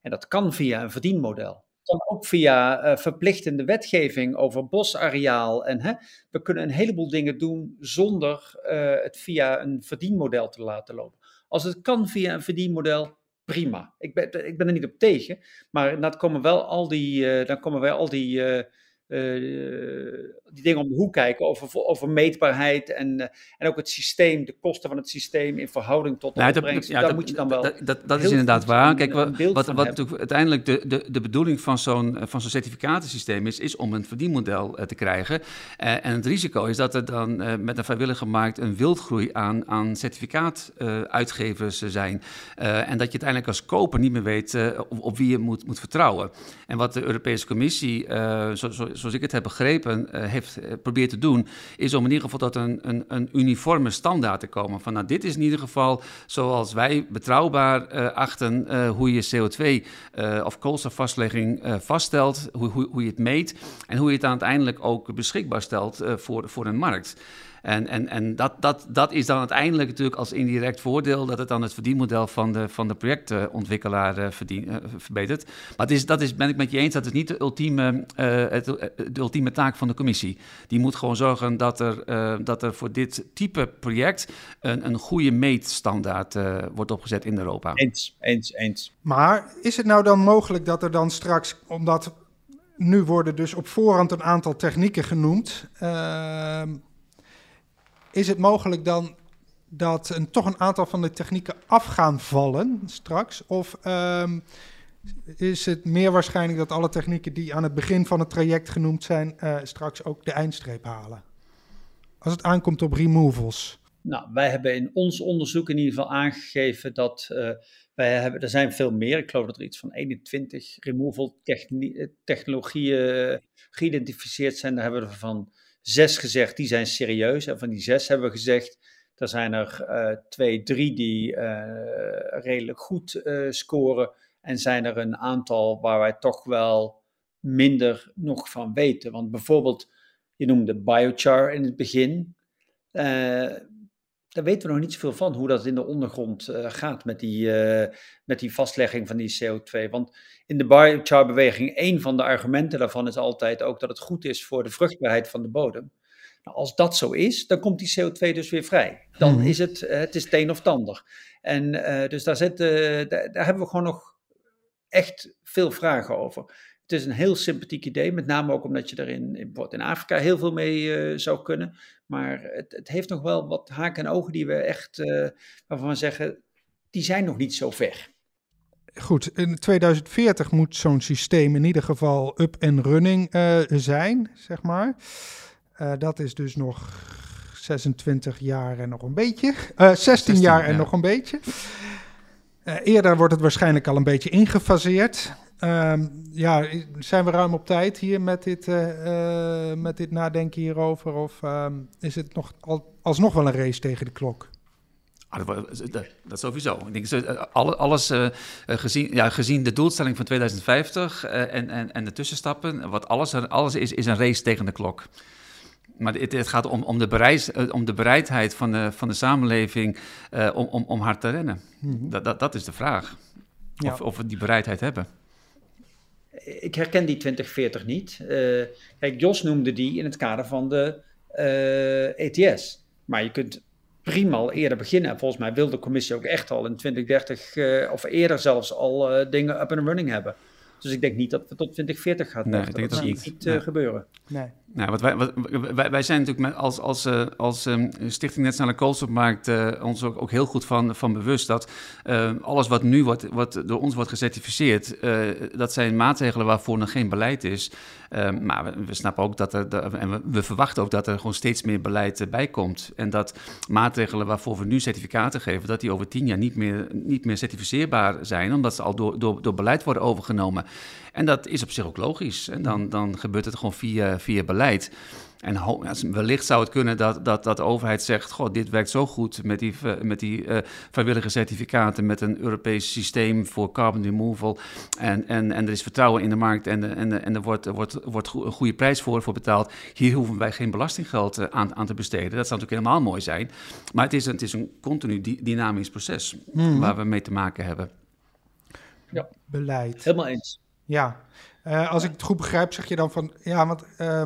En dat kan via een verdienmodel. kan ook via uh, verplichtende wetgeving over bosareaal. En hè, we kunnen een heleboel dingen doen zonder uh, het via een verdienmodel te laten lopen. Als het kan via een verdienmodel, prima. Ik ben, ik ben er niet op tegen. Maar dan komen wel al die, uh, dan komen wel al die uh, die dingen om de hoek kijken over, over meetbaarheid en, uh, en ook het systeem, de kosten van het systeem in verhouding tot de nou, opbrengst. Ja, Daar moet je dan wel. Dat, dat, dat is inderdaad waar. Kijk, wat, wat, wat natuurlijk uiteindelijk de, de, de bedoeling van zo'n van zo'n certificatensysteem is, is om een verdienmodel uh, te krijgen. en het risico is dat er dan met een vrijwillige markt een wildgroei aan, aan certificaatuitgevers zijn. en dat je uiteindelijk als koper niet meer weet op, op, wie je moet, moet vertrouwen. En wat de Europese Commissie, zo, zo zoals ik het heb begrepen, uh, heeft uh, probeert te doen, is om in ieder geval tot een, een, een, uniforme standaard te komen. Van nou, dit is in ieder geval zoals wij betrouwbaar uh, achten hoe je CO2 of koolstofvastlegging vaststelt, hoe, hoe, hoe je het meet en hoe je het uiteindelijk ook beschikbaar stelt voor, voor een markt. En, en, en dat, dat, dat is dan uiteindelijk natuurlijk als indirect voordeel dat het dan het verdienmodel van de, van de projectontwikkelaar verdien, uh, verbetert. Maar het is, dat is, ben ik met je eens, dat is niet de ultieme, uh, het, de ultieme taak van de commissie. Die moet gewoon zorgen dat er, dat er voor dit type project een, een goede meetstandaard wordt opgezet in Europa. Eens, eens, eens. Maar is het nou dan mogelijk dat er dan straks, omdat nu worden dus op voorhand een aantal technieken genoemd. Uh, is het mogelijk dan dat een, toch een aantal van de technieken af gaan vallen straks? Of um, is het meer waarschijnlijk dat alle technieken die aan het begin van het traject genoemd zijn, uh, straks ook de eindstreep halen? Als het aankomt op removals. Nou, wij hebben in ons onderzoek in ieder geval aangegeven dat uh, wij hebben, er zijn veel meer, ik geloof dat er iets van 21 removal technologieën geïdentificeerd zijn. Daar hebben we van zes gezegd, die zijn serieus. En van die zes hebben we gezegd, er zijn er uh, twee, drie die uh, redelijk goed uh, scoren. En zijn er een aantal waar wij toch wel minder nog van weten. Want bijvoorbeeld, je noemde biochar in het begin daar weten we nog niet zoveel van, hoe dat in de ondergrond uh, gaat met die, uh, met die vastlegging van die CO2. Want in de biochar-beweging, een van de argumenten daarvan is altijd ook dat het goed is voor de vruchtbaarheid van de bodem. Nou, als dat zo is, dan komt die CO2 dus weer vrij. Dan -hmm. is het, het is teen of tander. En uh, dus daar, zit, daar, daar hebben we gewoon nog echt veel vragen over. Het is een heel sympathiek idee, met name ook omdat je er in, in, in Afrika heel veel mee zou kunnen. Maar het, het, heeft nog wel wat haken en ogen die we echt, waarvan we zeggen, die zijn nog niet zo ver goed, in 2040 moet zo'n systeem in ieder geval up en running uh, zijn, zeg maar. Uh, dat is dus nog 26 jaar en nog een beetje. Uh, 16, 16, jaar en nog een beetje. eerder wordt het waarschijnlijk al een beetje ingefaseerd. Um, ja, zijn we ruim op tijd hier met dit, met dit nadenken hierover? Of um, is het nog al, alsnog wel een race tegen de klok? Ah, dat, dat, sowieso. Ik denk, alles uh, gezien, ja, gezien de doelstelling van 2050 uh, en, en, en de tussenstappen, wat alles, alles is, is een race tegen de klok. Maar het, het gaat om, om, de om de bereidheid van de, van de samenleving uh, om, om, om hard te rennen. Mm -hmm. dat, dat, dat is de vraag. Ja. Of, of we die bereidheid hebben. Ik herken die 2040 niet. kijk, Jos noemde die in het kader van de ETS. Maar je kunt prima al eerder beginnen. Volgens mij wil de commissie ook echt al in 2030 uh, eh, of eerder zelfs al dingen up and running hebben. Dus ik denk niet dat we tot 2040 gaan. Nee, ik denk dat, dat zie niet uh, gebeuren. Nee. Nou, wat wij, wat, wij, wij zijn natuurlijk met, als, als, uh, als um, Stichting Nationale Koolstofmarkt uh, ons ook, ook heel goed van, van bewust dat uh, alles wat nu wordt, wat door ons wordt gecertificeerd, dat zijn maatregelen waarvoor nog geen beleid is. Ehm, maar we, we, snappen ook dat er, en we, we, verwachten ook dat er gewoon steeds meer beleid bij komt. En dat maatregelen waarvoor we nu certificaten geven, dat die over tien jaar niet meer, niet meer certificeerbaar zijn, omdat ze al door, door, door beleid worden overgenomen. En dat is op zich ook logisch. En dan, dan gebeurt het gewoon via, via beleid. En wellicht zou het kunnen dat, dat, dat de overheid zegt: Goh, dit werkt zo goed met die, met die uh, vrijwillige certificaten, met een Europees systeem voor carbon removal. En, en, en er is vertrouwen in de markt en, en, en er wordt, wordt, wordt een goede prijs voor, voor betaald. Hier hoeven wij geen belastinggeld eh, aan, aan te besteden. Dat zou natuurlijk helemaal mooi zijn. Maar het is een, het is een continu dynamisch proces mm. waar we mee te maken hebben. Beleid. Helemaal eens. Ja, uh, als ik het goed begrijp, zeg je dan van ja, want uh,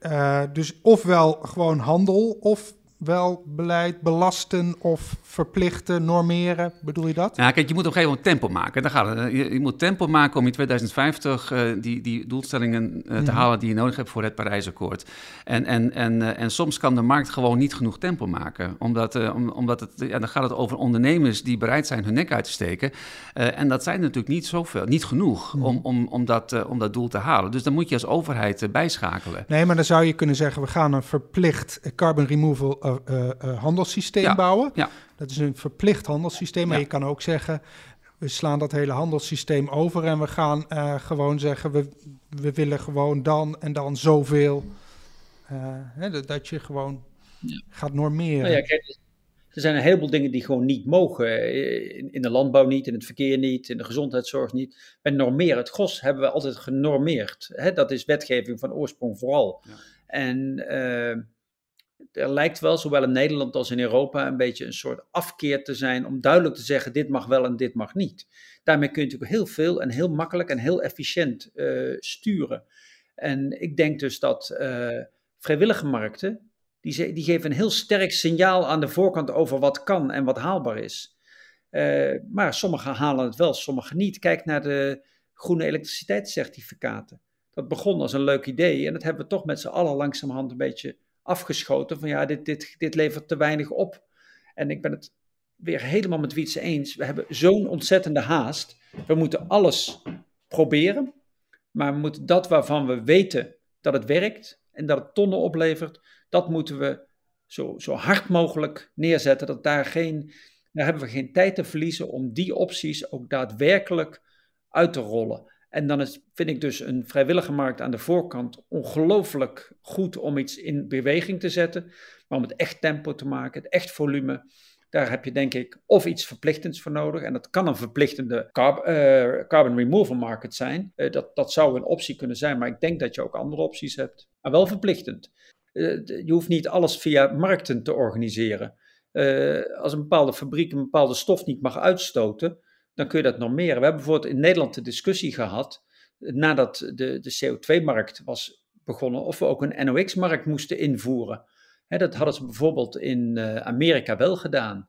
uh, dus ofwel gewoon handel of wel beleid belasten of verplichten, normeren? Bedoel je dat? Ja, kijk, je moet op een gegeven moment tempo maken. Dan gaat het. Je, je moet tempo maken om in 2050 uh, eh, die, die doelstellingen uh, te mhm. halen die je nodig hebt voor het Parijsakkoord. En, en, en, uh, en soms kan de markt gewoon niet genoeg tempo maken. Omdat, om, omdat het, ja, dan gaat het over ondernemers die bereid zijn hun nek uit te steken. en dat zijn natuurlijk niet zoveel, niet genoeg mm. om, om, om, dat, om dat doel te halen. Dus dan moet je als overheid bijschakelen. Nee, maar dan zou je kunnen zeggen, we gaan een verplicht carbon removal uh, uh, handelssysteem bouwen. Ja. Dat is een verplicht handelssysteem. Maar je kan ook zeggen, we slaan dat hele handelssysteem over en we gaan uh, gewoon zeggen, we, we willen gewoon dan en dan zoveel. Hè, dat je gewoon gaat normeren. Nou ja, kijk, er zijn een heleboel dingen die gewoon niet mogen. In, in, de landbouw niet, in het verkeer niet, in de gezondheidszorg niet. Bij normeren, het GOS hebben we altijd genormeerd. Hè? Dat is wetgeving van oorsprong vooral. Ja. En er lijkt wel, zowel in Nederland als in Europa, een beetje een soort afkeer te zijn om duidelijk te zeggen: dit mag wel en dit mag niet. Daarmee kun je natuurlijk heel veel en heel makkelijk en heel efficiënt uh, sturen. En ik denk dus dat uh, vrijwillige markten, die, die geven een heel sterk signaal aan de voorkant over wat kan en wat haalbaar is. Uh, maar sommigen halen het wel, sommigen niet. Kijk naar de groene elektriciteitscertificaten. Dat begon als een leuk idee en dat hebben we toch met z'n allen langzamerhand een beetje afgeschoten van ja, dit, dit, dit levert te weinig op. En ik ben het weer helemaal met Wietse eens. We hebben zo'n ontzettende haast. We moeten alles proberen, maar we moeten dat waarvan we weten dat het werkt en dat het tonnen oplevert, dat moeten we zo, zo hard mogelijk neerzetten. Dat daar geen, daar hebben we geen tijd te verliezen om die opties ook daadwerkelijk uit te rollen. En dan is, vind ik dus een vrijwillige markt aan de voorkant ongelooflijk goed om iets in beweging te zetten. Maar om het echt tempo te maken, het echt volume, daar heb je denk ik of iets verplichtends voor nodig. En dat kan een verplichtende uh, carbon removal market zijn. Uh, dat, dat zou een optie kunnen zijn, maar ik denk dat je ook andere opties hebt. Maar wel verplichtend. Uh, je hoeft niet alles via markten te organiseren. als een bepaalde fabriek een bepaalde stof niet mag uitstoten, dan kun je dat normeren. We hebben bijvoorbeeld in Nederland de discussie gehad, nadat de, de CO2-markt was begonnen, of we ook een NOx-markt moesten invoeren. dat hadden ze bijvoorbeeld in uh, Amerika wel gedaan.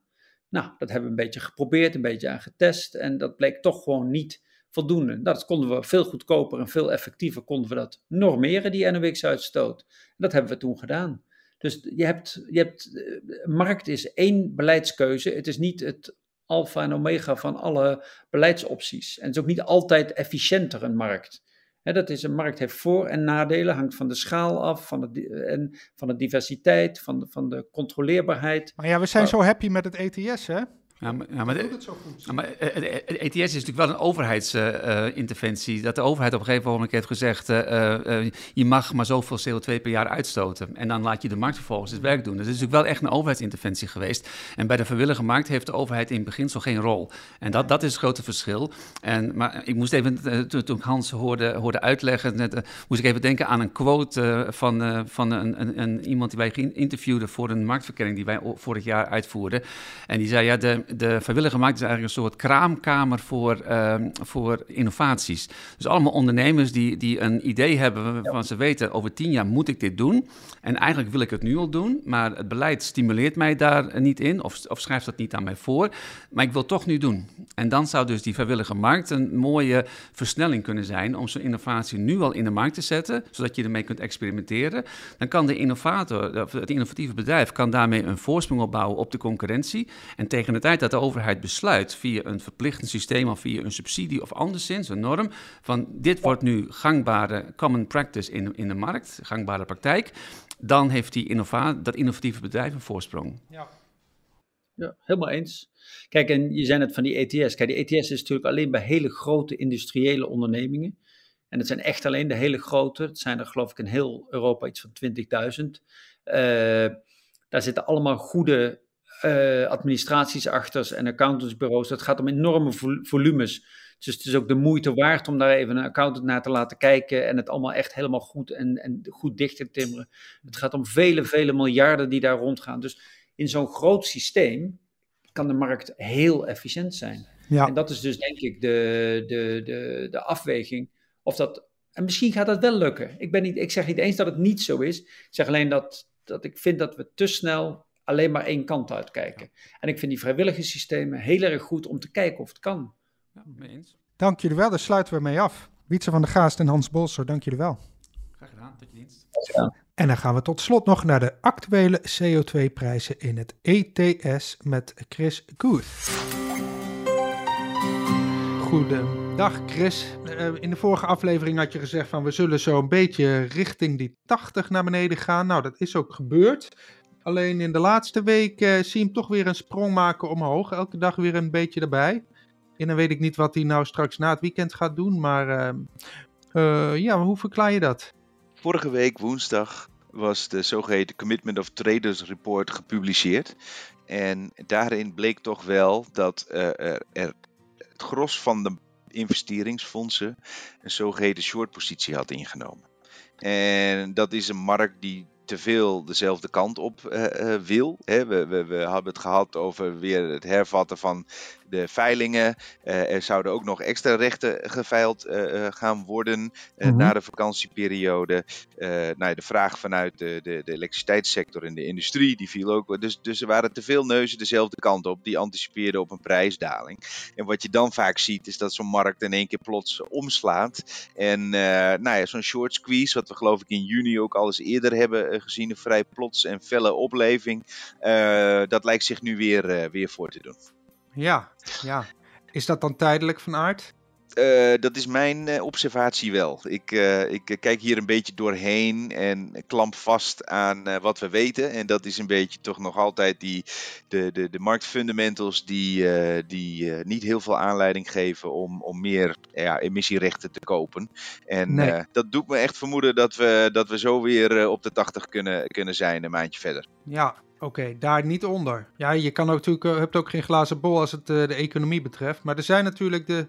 Nou, dat hebben we een beetje geprobeerd, een beetje aan getest. En dat bleek toch gewoon niet voldoende. Dat konden we veel goedkoper en veel effectiever konden we dat normeren, die NOx-uitstoot. Dat hebben we toen gedaan. Dus je hebt, je hebt, eh, markt is één beleidskeuze. Het is niet het alfa en omega van alle beleidsopties. En het is ook niet altijd efficiënter een markt. dat is, een markt heeft voor- en nadelen, hangt van de schaal af, van de, en van de diversiteit, van de, van de controleerbaarheid. Maar ja, we zijn zo happy met het ETS, hè? Ja, maar, ja, maar, Doet het zo goed? ja, maar de ETS is natuurlijk wel een overheidsinterventie. dat de overheid op een gegeven moment heeft gezegd: eh, je mag maar zoveel CO2 per jaar uitstoten. En dan laat je de markt vervolgens het werk doen. Dus het is natuurlijk wel echt een overheidsinterventie geweest. En bij de vrijwillige markt heeft de overheid in beginsel geen rol. En dat, dat is het grote verschil. En, maar ik moest even, toen, toen ik Hans hoorde, hoorde uitleggen, net, moest ik even denken aan een quote van, van een, een, een, iemand die wij interviewden voor een marktverkenning die wij vorig jaar uitvoerden. En die zei: ja, de, de vrijwillige markt is eigenlijk een soort kraamkamer voor, ehm, voor innovaties. Dus allemaal ondernemers die, die een idee hebben waarvan ze weten: over tien jaar moet ik dit doen. En eigenlijk wil ik het nu al doen, maar het beleid stimuleert mij daar niet in of, of schrijft dat niet aan mij voor. Maar ik wil het toch nu doen. En dan zou dus die vrijwillige markt een mooie versnelling kunnen zijn om zo'n innovatie nu al in de markt te zetten, zodat je ermee kunt experimenteren. Dan kan de innovator, of het innovatieve bedrijf, kan daarmee een voorsprong opbouwen op de concurrentie. En tegen de tijd dat de overheid besluit via een verplichtend systeem of via een subsidie of anderszins, een norm, van dit wordt nu gangbare common practice in, in de markt, gangbare praktijk, dan heeft die innova dat innovatieve bedrijf een voorsprong. Ja. Ja, helemaal eens. Kijk, en je zei net van die ETS. Kijk, die ETS is natuurlijk alleen bij hele grote industriële ondernemingen. En het zijn echt alleen de hele grote. Het zijn er geloof ik in heel Europa iets van 20.000. Eh, daar zitten allemaal goede eh, administraties achter en accountantsbureaus. Dat gaat om enorme vol- volumes. Dus het is ook de moeite waard om daar even een accountant naar te laten kijken en het allemaal echt helemaal goed en, en goed dicht te timmeren. Het gaat om vele, vele miljarden die daar rondgaan. Dus in zo'n groot systeem kan de markt heel efficiënt zijn. Ja. En dat is dus denk ik de, de, de, de afweging. Of dat, en misschien gaat dat wel lukken. Ik, ben niet, ik zeg niet eens dat het niet zo is. Ik zeg alleen dat, dat ik vind dat we te snel alleen maar één kant uitkijken. En ik vind die vrijwillige systemen heel erg goed om te kijken of het kan. Ja, mee eens. Dank jullie wel, daar sluiten we mee af. Wietse van der Gaast en Hans Bolser, dank jullie wel. Graag gedaan, tot je dienst. En dan gaan we tot slot nog naar de actuele CO2-prijzen in het ETS met Chris Guth. Goedendag Chris. Eh, in de vorige aflevering had je gezegd van we zullen zo een beetje richting die 80 naar beneden gaan. Nou, dat is ook gebeurd. Alleen in de laatste week eh, zie je hem toch weer een sprong maken omhoog. Elke dag weer een beetje erbij. En dan weet ik niet wat hij nou straks na het weekend gaat doen. Maar eh, eh, ja, hoe verklaar je dat? Vorige week woensdag was de zogeheten Commitment of Traders Report gepubliceerd. En daarin bleek toch wel dat eh, er, er het gros van de investeringsfondsen een zogeheten short positie had ingenomen. En dat is een markt die te veel dezelfde kant op eh, eh, wil. Hè. We, we, we hebben het gehad over weer het hervatten van de veilingen. Eh, er zouden ook nog extra rechten geveild eh, eh, gaan worden Mhm. na de vakantieperiode. Nou ja, de vraag vanuit de, de, de elektriciteitssector en de industrie, die viel ook. Dus, dus er waren te veel neuzen dezelfde kant op, die anticipeerden op een prijsdaling. En wat je dan vaak ziet, is dat zo'n markt in één keer plots omslaat. En nou ja, zo'n short squeeze, wat we geloof ik in juni ook al eens eerder hebben gezien, een vrij plots en felle opleving, dat lijkt zich nu weer, weer voor te doen. Ja, ja. Is dat dan tijdelijk van aard? Eh, dat is mijn eh, observatie wel. Ik, eh, ik kijk hier een beetje doorheen en klamp vast aan wat we weten. En dat is een beetje toch nog altijd die, de, de, de marktfundamentals die, die niet heel veel aanleiding geven om, om meer ja, emissierechten te kopen. En Nee. dat doet me echt vermoeden dat we, dat we zo weer op de 80 kunnen, kunnen zijn een maandje verder. Ja, oké, daar niet onder. Ja, je kan natuurlijk, eh, hebt ook geen glazen bol als het eh, de economie betreft. Maar er zijn natuurlijk de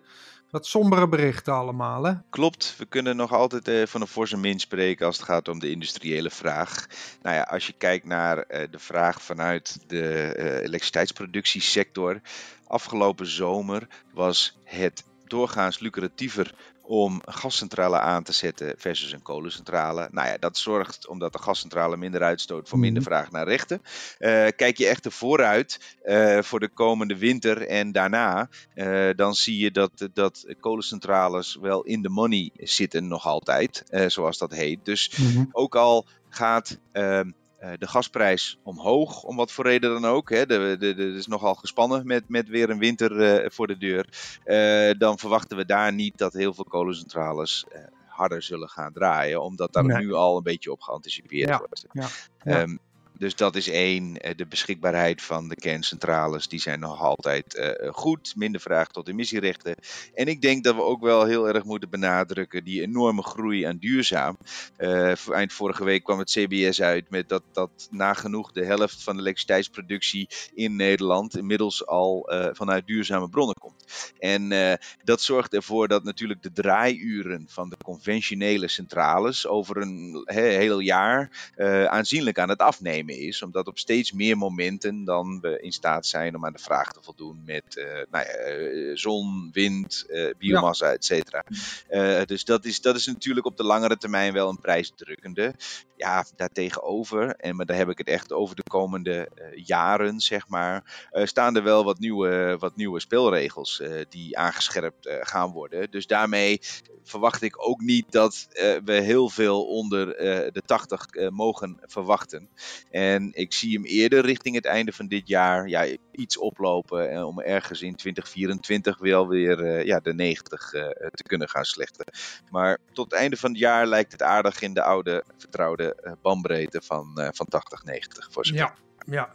wat sombere berichten allemaal, hè? Klopt, we kunnen nog altijd eh, van een forse min spreken als het gaat om de industriële vraag. Nou ja, als je kijkt naar de vraag vanuit de elektriciteitsproductiesector. Afgelopen zomer was het doorgaans lucratiever om een gascentrale aan te zetten versus een kolencentrale. Nou ja, dat zorgt omdat de gascentrale minder uitstoot voor minder Mhm. vraag naar rechten. Eh, kijk je echt vooruit eh, voor de komende winter en daarna, eh, dan zie je dat, dat kolencentrales wel in de money zitten nog altijd, zoals dat heet. Dus ook al gaat ehm, eh, de gasprijs omhoog, om wat voor reden dan ook. Hè. De, de, is nogal gespannen met, met weer een winter eh, voor de deur. Eh, dan verwachten we daar niet dat heel veel kolencentrales eh, harder zullen gaan draaien. Omdat daar Nee. nu al een beetje op geanticipeerd Ja, wordt. ja, ja. Ehm, dus dat is één. Eh, De beschikbaarheid van de kerncentrales, die zijn nog altijd eh, goed. Minder vraag tot emissierechten. En ik denk dat we ook wel heel erg moeten benadrukken die enorme groei aan duurzaam. Eh, eind vorige week kwam het CBS uit met dat, dat nagenoeg de helft van de elektriciteitsproductie in Nederland inmiddels al vanuit duurzame bronnen komt. En dat zorgt ervoor dat natuurlijk de draaiuren van de conventionele centrales over een he- heel jaar aanzienlijk aan het afnemen is. Omdat op steeds meer momenten dan we in staat zijn om aan de vraag te voldoen met eh, nou ja, eh, zon, wind, eh, biomassa, et cetera. Dus dat is, dat is natuurlijk op de langere termijn wel een prijsdrukkende. Ja, daartegenover, en maar daar heb ik het echt over de komende jaren, zeg maar, staan er wel wat nieuwe, wat nieuwe speelregels die aangescherpt gaan worden. Dus daarmee verwacht ik ook niet dat we heel veel onder de 80 eh, mogen verwachten. En ik zie hem eerder richting het einde van dit jaar ja, iets oplopen eh, om ergens in 2024 wel weer eh, ja, de 90 eh, te kunnen gaan slechten. Maar tot het einde van het jaar lijkt het aardig in de oude vertrouwde bandbreedte van, eh, van 80, 90 voor zover. Ja, ja.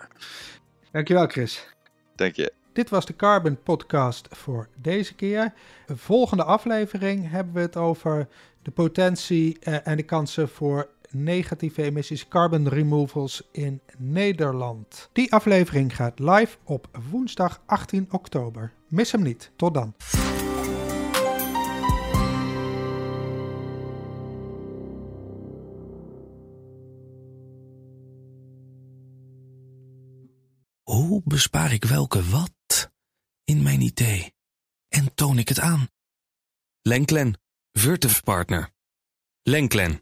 Dankjewel, Chris. Dank je. Dit was de Carbon Podcast voor deze keer. De volgende aflevering hebben we het over de potentie en de kansen voor negatieve emissies carbon removals in Nederland. Die aflevering gaat live op woensdag 18 oktober. Mis hem niet. Tot dan. Hoe bespaar ik welke wat in mijn idee? En toon ik het aan? Lenklen, Virtuf Partner. Lenklen,